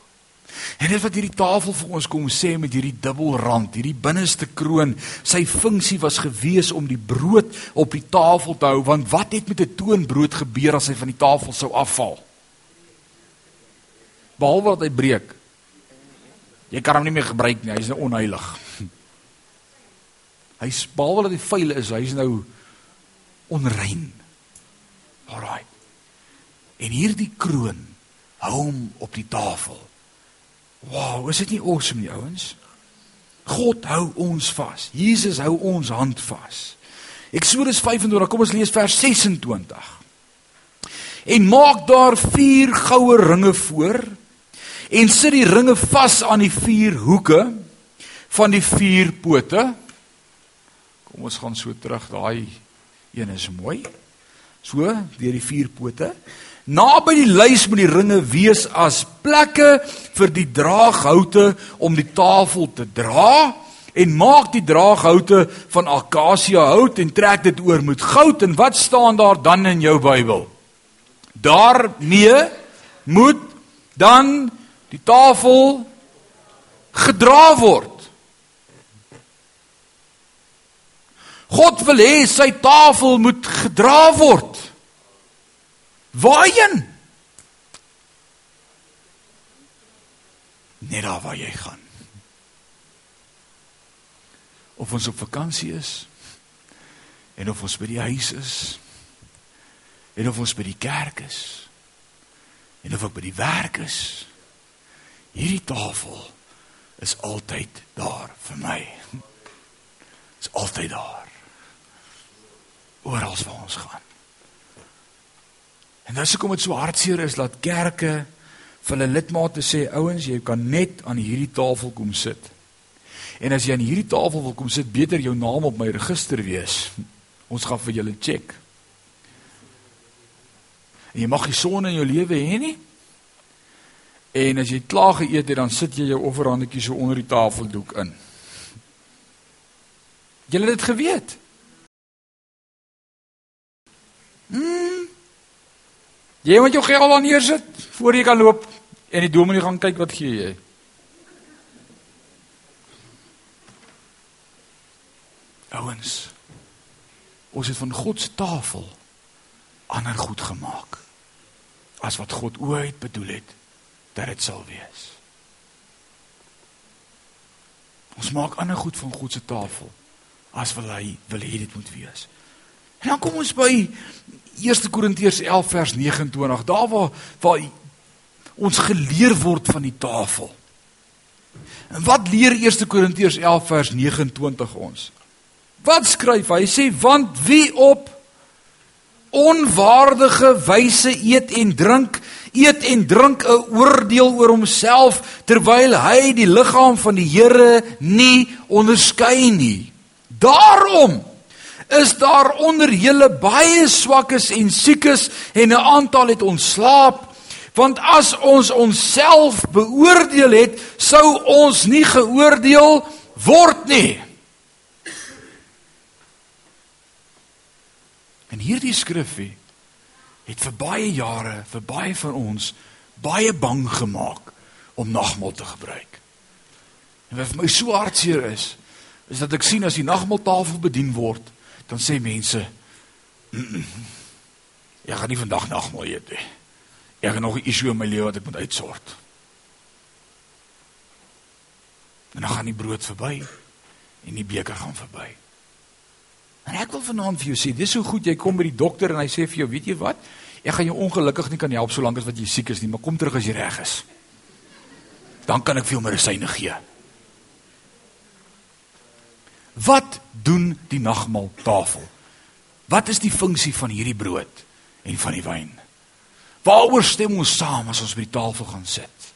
En dit wat hierdie tafel vir ons kom sê met hierdie dubbelrand, hierdie binneste kroon, sy funksie was gewees om die brood op die tafel te hou, want wat het met 'n toonbrood gebeur as hy van die tafel sou afval? Behalwe dat hy breek. Jy kan hom nie meer gebruik nie, hy's nou onheilig. Hy's behalwe dat hy vuil is, hy's nou onrein. Alraai. En hierdie kroon hou hom op die tafel. Wow, is dit nie awesome nie, ouens? God hou ons vas. Jesus hou ons hand vas. Eksodus 25, kom ons lees vers 26. En maak daar vier goue ringe voor en sit die ringe vas aan die vier hoeke van die vier pote. Kom ons gaan so terug, daai een is mooi so deur die vier pote. Naby die lys moet die ringe wees as plekke vir die draaghoute om die tafel te dra en maak die draaghoute van akasia hout en trek dit oor met goud en wat staan daar dan in jou Bybel? Daarmee moet dan die tafel gedra word. God wil hê sy tafel moet gedra word. Waarheen? Net daar waar jy gaan. Of ons op vakansie is en of ons by die huis is en of ons by die kerk is en of ek by die werk is hierdie tafel is altyd daar vir my is altyd daar oral waar ons gaan en dis hoekom dit so hartseer is dat kerke vir hulle lidmate sê ouens jy kan net aan hierdie tafel kom sit en as jy aan hierdie tafel wil kom sit beter jou naam op my register wees ons gaan vir julle check En jy mag nie sonde in jou lewe hê nie. En as jy klaar geëet het, dan sit jy jou offerhandjie so onder die tafeldoek in. Jy het dit geweet. Mm. Jy moet jou geld al neersit voor jy kan loop en die dominee gaan kyk wat gee jy. Ouens. Ons het van God se tafel ander goed gemaak as wat God ooit bedoel het dat dit sal wees. Ons maak ander goed van God se tafel as wil hy wil hê dit moet wees. En dan kom ons by 1 Korintiërs 11 vers 29, daar waar waar ons geleer word van die tafel. En wat leer 1 Korintiërs 11 vers 29 ons? Wat skryf hy? Hy sê want wie op onwaardige wyse eet en drink, eet en drink 'n oordeel oor homself terwyl hy die liggaam van die Here nie onderskei nie. Daarom is daar onder julle baie swakkes en siekes en 'n aantal het ontslaap want as ons onsself beoordeel het sou ons nie geoordeel word nie En hierdie skrifgie het vir baie jare vir baie van ons baie bang gemaak om nagmaal te gebruik. En wat vir my so hartseer is, is dat ek sien as die nagmaaltafel bedien word, dan sê mense, "Ek gaan nie vandag nagmaal eet nie. Ek het nog 'n issue in my lewe wat ek moet uitsort." En dan gaan die brood verby en die beker gaan verby. En ek wil vanaand vir jou sê, dis so goed jy kom by die dokter en hy sê vir jou, weet jy wat? Ek gaan jou ongelukkig nie kan help solank as wat jy siek is nie, maar kom terug as jy reg is. Dan kan ek vir jou medisyne gee. Wat doen die nagmaaltafel? Wat is die funksie van hierdie brood en van die wyn? Waaroor stem ons saam as ons by die tafel gaan sit?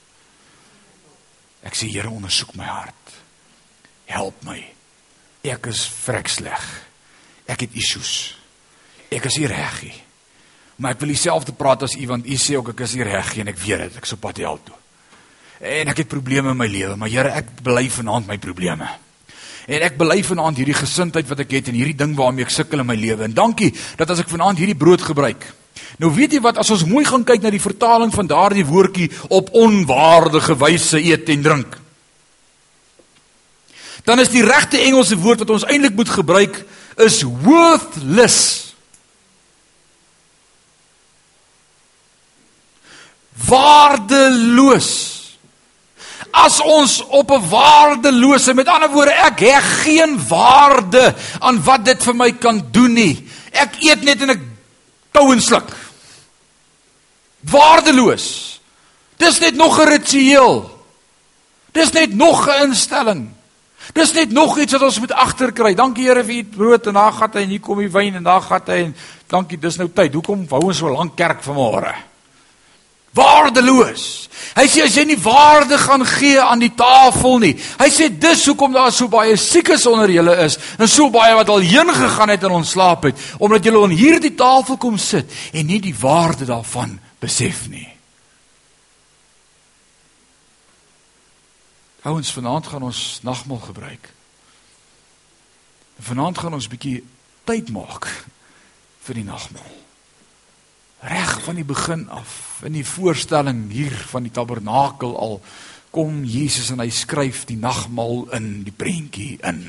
Ek sê Here, ondersoek my hart. Help my. Ek is vrek sleg. Ek het issues. Ek is nie reg nie. Maar ek wil dieselfde praat as u want u sê ook ek is nie reg nie en ek weet dit. Ek sou pad hel toe. En ek het probleme in my lewe, maar Here, ek bely vanaand my probleme. En ek bely vanaand hierdie gesindheid wat ek het en hierdie ding waarmee ek sukkel in my lewe. En dankie dat as ek vanaand hierdie brood gebruik. Nou weet jy wat as ons mooi gaan kyk na die vertaling van daardie woordjie op onwaardige wyse eet en drink. Dan is die regte Engelse woord wat ons eintlik moet gebruik is worthless. Waardeloos. As ons op 'n waardelose, met ander woorde, ek heg geen waarde aan wat dit vir my kan doen nie. Ek eet net en ek tou en sluk. Waardeloos. Dis net nog 'n ritueel. Dis net nog 'n instelling. Dis net nog iets wat ons moet agterkry. Dankie Here vir u brood en daar gaan hy en hier kom die wyn en daar gaan hy en dankie dis nou tyd. Hoekom wou ons so lank kerk vanmôre? Waardeloos. Hy sê as jy nie waarde gaan gee aan die tafel nie. Hy sê dis hoekom daar so baie siekes onder julle is en so baie wat al heen gegaan het en ontslaap het omdat julle aan hierdie tafel kom sit en nie die waarde daarvan besef nie. Ouens, vanaand gaan ons nagmaal gebruik. Vanaand gaan ons bietjie tyd maak vir die nagmaal. Reg van die begin af, in die voorstelling hier van die tabernakel al kom Jesus en hy skryf die nagmaal in die prentjie in.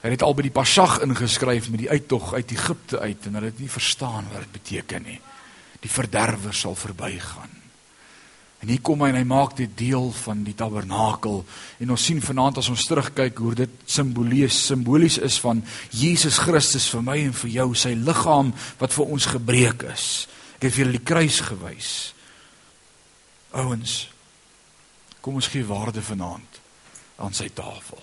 Hy het al by die Pasag ingeskryf met die uittog uit Egipte uit en hulle het nie verstaan wat dit beteken nie. Die verderwer sal verbygaan. En hier kom hy en hy maak dit deel van die tabernakel. En ons sien vanaand as ons terugkyk hoe dit simbolies simbolies is van Jesus Christus vir my en vir jou, sy liggaam wat vir ons gebreek is. Ek het vir julle die kruis gewys. Ouens, kom ons gee waarde vanaand aan sy tafel.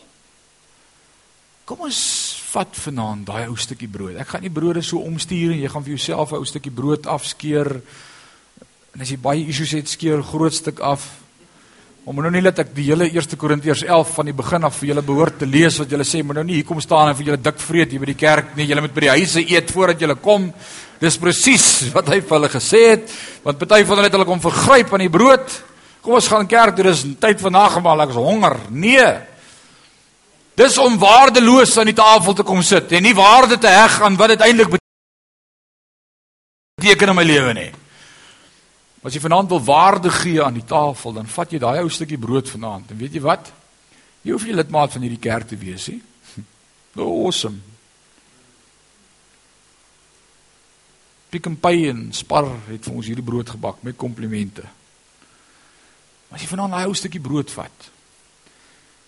Kom ons vat vanaand daai ou stukkie brood. Ek gaan nie brode so omstuur en jy gaan vir jouself 'n ou stukkie brood afskeer En as jy baie issues het, skeer groot stuk af. Om nou nie dat ek die hele 1 Korintiërs 11 van die begin af vir julle behoort te lees wat julle sê, maar nou nie hier kom staan en vir julle dik vreet hier by die kerk nie. Julle moet by die huise eet voordat julle kom. Dis presies wat hy vir hulle gesê het, want party van hulle het hulle kom vergryp aan die brood. Kom ons gaan kerk toe, dis tyd van nagmaal, ek is honger. Nee. Dis om waardeloos aan die tafel te kom sit en nie waarde te heg aan wat dit eintlik beteken in my lewe nie. As jy vanaand wil waarde gee aan die tafel, dan vat jy daai ou stukkie brood vanaand. En weet jy wat? Jy hoef nie lidmaat van hierdie kerk te wees nie. (laughs) Nou awesome. Pick and Pay en Spar het vir ons hierdie brood gebak met komplimente. Maar as jy vanaand daai ou stukkie brood vat,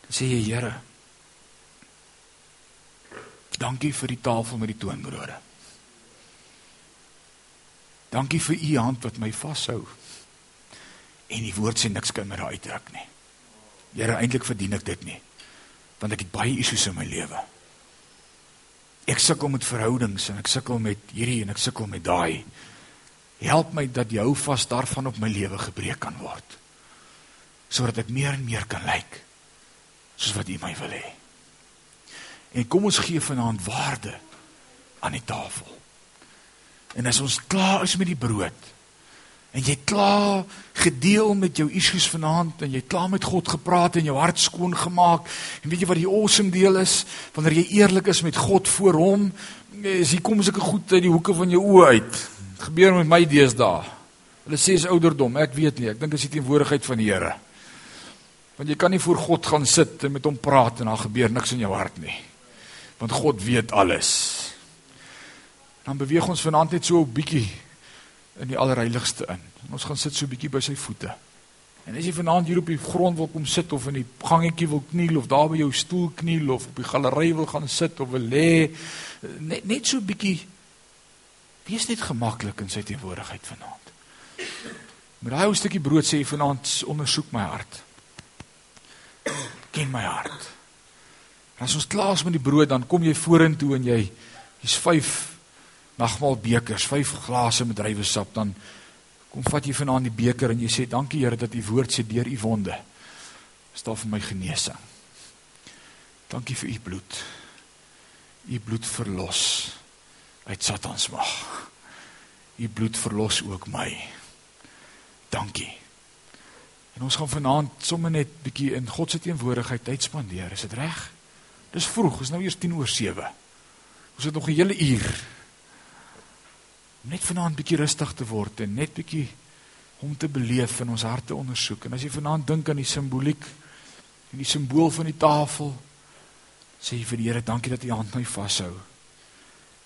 dan sê jy Here, dankie vir die tafel met die toonbrode. Dankie vir u hand wat my vashou. En die woord sê niks kan my daar uitdruk nie. Here, eintlik verdien ek dit nie. Want ek het baie issues in my lewe. Ek sukkel met verhoudings en ek sukkel met hierdie en ek sukkel met daai. Help my dat jou vas daarvan op my lewe gebreek kan word. Sodat ek meer en meer kan lyk soos wat U my wil hê. En kom ons gee vanaand waarde aan die tafel. En as ons klaar is met die brood en jy klaar gedeel met jou issues vanaand en jy klaar met God gepraat en jou hart skoon gemaak. En weet jy wat die awesome deel is? Wanneer jy eerlik is met God voor hom is hier kom sulke goed uit die hoeke van jou oë uit. Dit gebeur met my deesdae. Hulle sê is ouderdom ek weet nie. Ek dink dit is die teenwoordigheid van die Here. Want jy kan nie voor God gaan sit en met hom praat en dan gebeur niks in jou hart nie. Want God weet alles. Dan beweeg ons vanaand net so 'n bietjie in die allerheiligste in. En ons gaan sit so 'n bietjie by sy voete. En as jy vanaand hier op die grond wil kom sit of in die gangetjie wil kniel of daar by jou stoel kniel of op die galery wil gaan sit of wil lê, net net so 'n bietjie wees net gemaklik in sy teenwoordigheid vanaand. Met daai ou stukkie brood sê jy vanaand ondersoek my hart. Ken my hart. En as ons klaar is met die brood, dan kom jy vorentoe en jy jy's 5 nagmaal bekers, vyf glase met druiwesap, dan kom vat jy vanaand die beker en jy sê dankie Here dat u woord sê deur u wonde is daar vir my genesing. Dankie vir u bloed. U bloed verlos uit Satan se mag. U bloed verlos ook my. Dankie. En ons gaan vanaand sommer net bietjie in God se teenwoordigheid tyd spandeer. Is dit reg? Dis vroeg, is nou eers 10 oor 7. Ons het nog 'n hele uur om net vanaand bietjie rustig te word en net bietjie om te beleef in ons harte ondersoek. En as jy vanaand dink aan die simboliek en die simbool van die tafel, sê jy vir die Here, dankie dat U hand my vashou.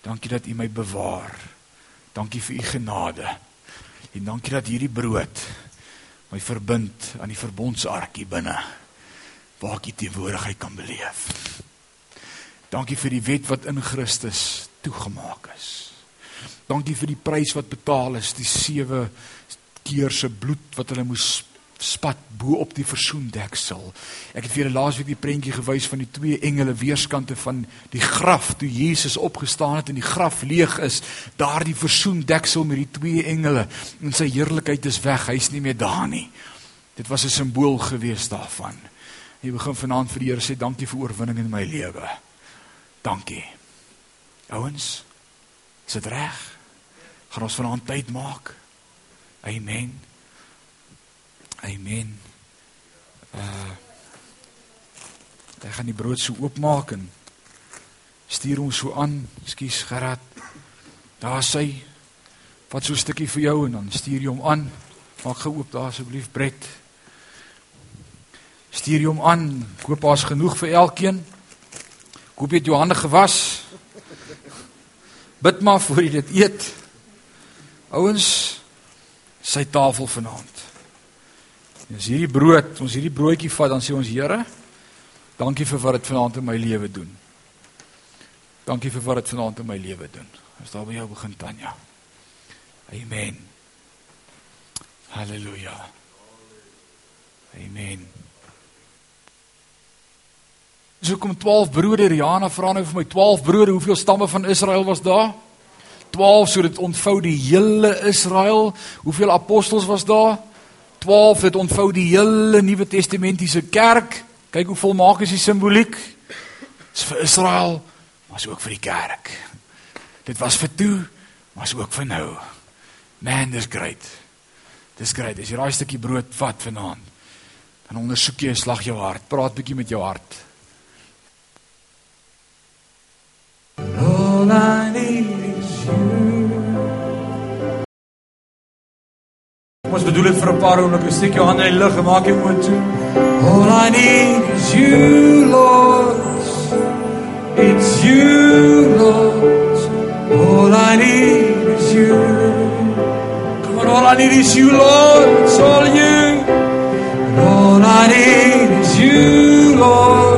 Dankie dat U my bewaar. Dankie vir U genade. En dankie dat hierdie brood my verbind aan die verbondsarkie binne waar ek U teenwoordigheid kan beleef. Dankie vir die wet wat in Christus toegemaak is. Dankie vir die prys wat betaal is, die sewe keer se bloed wat hulle moes spat bo op die versoendeksel. Ek het vir julle laasweek die prentjie gewys van die twee engele weerskante van die graf toe Jesus opgestaan het en die graf leeg is. Daardie versoendeksel met die twee engele en sy heerlikheid is weg. Hy's nie meer daar nie. Dit was 'n simbool gewees daarvan. Jy begin vanaand vir die Here sê dankie vir oorwinning in my lewe. Dankie. Ouens, is dit reg? Gaan ons vanaand tyd maak. Amen. Amen. Uh Ek gaan die brood so oopmaak en stuur hom so aan. Ekskuus Gerard. Daar sy wat so 'n stukkie vir jou en dan stuur jy hom aan. Maak gou oop daar asseblief Brett. Stuur jy hom aan. Koop pas genoeg vir elkeen. Koop jy jou hande gewas. Bid maar voor jy dit eet. Ouens, sy tafel vanaand. As hierdie brood, ons hierdie broodjie vat, dan sê ons Here, dankie vir wat dit vanaand in my lewe doen. Dankie vir wat dit vanaand in my lewe doen. As daar by jou begin Tanya. Amen. Halleluja. Amen. So kom 12 brode, Rihanna vra nou vir my 12 brode, hoeveel stamme van Israel was daar? 12 so dit ontvou die hele Israel. Hoeveel apostels was daar? 12 dit ontvou die hele Nuwe Testamentiese kerk. Kyk hoe volmaak is die simboliek. Dis vir Israel, maar is ook vir die kerk. Dit was vir toe, maar is ook vir nou. Man, dis great. Dis great. As jy daai stukkie brood vat vanaand, dan ondersoek jy 'n slag jou hart. Praat bietjie met jou hart. All I need you. Ons bedoel dit vir 'n paar oomblikke. Steek jou hande in die lug en maak jou oë toe. All I need is you, Lord. It's you, Lord. All I need is you. Come on, all I need is you, Lord. It's all you. All I need is you, Lord.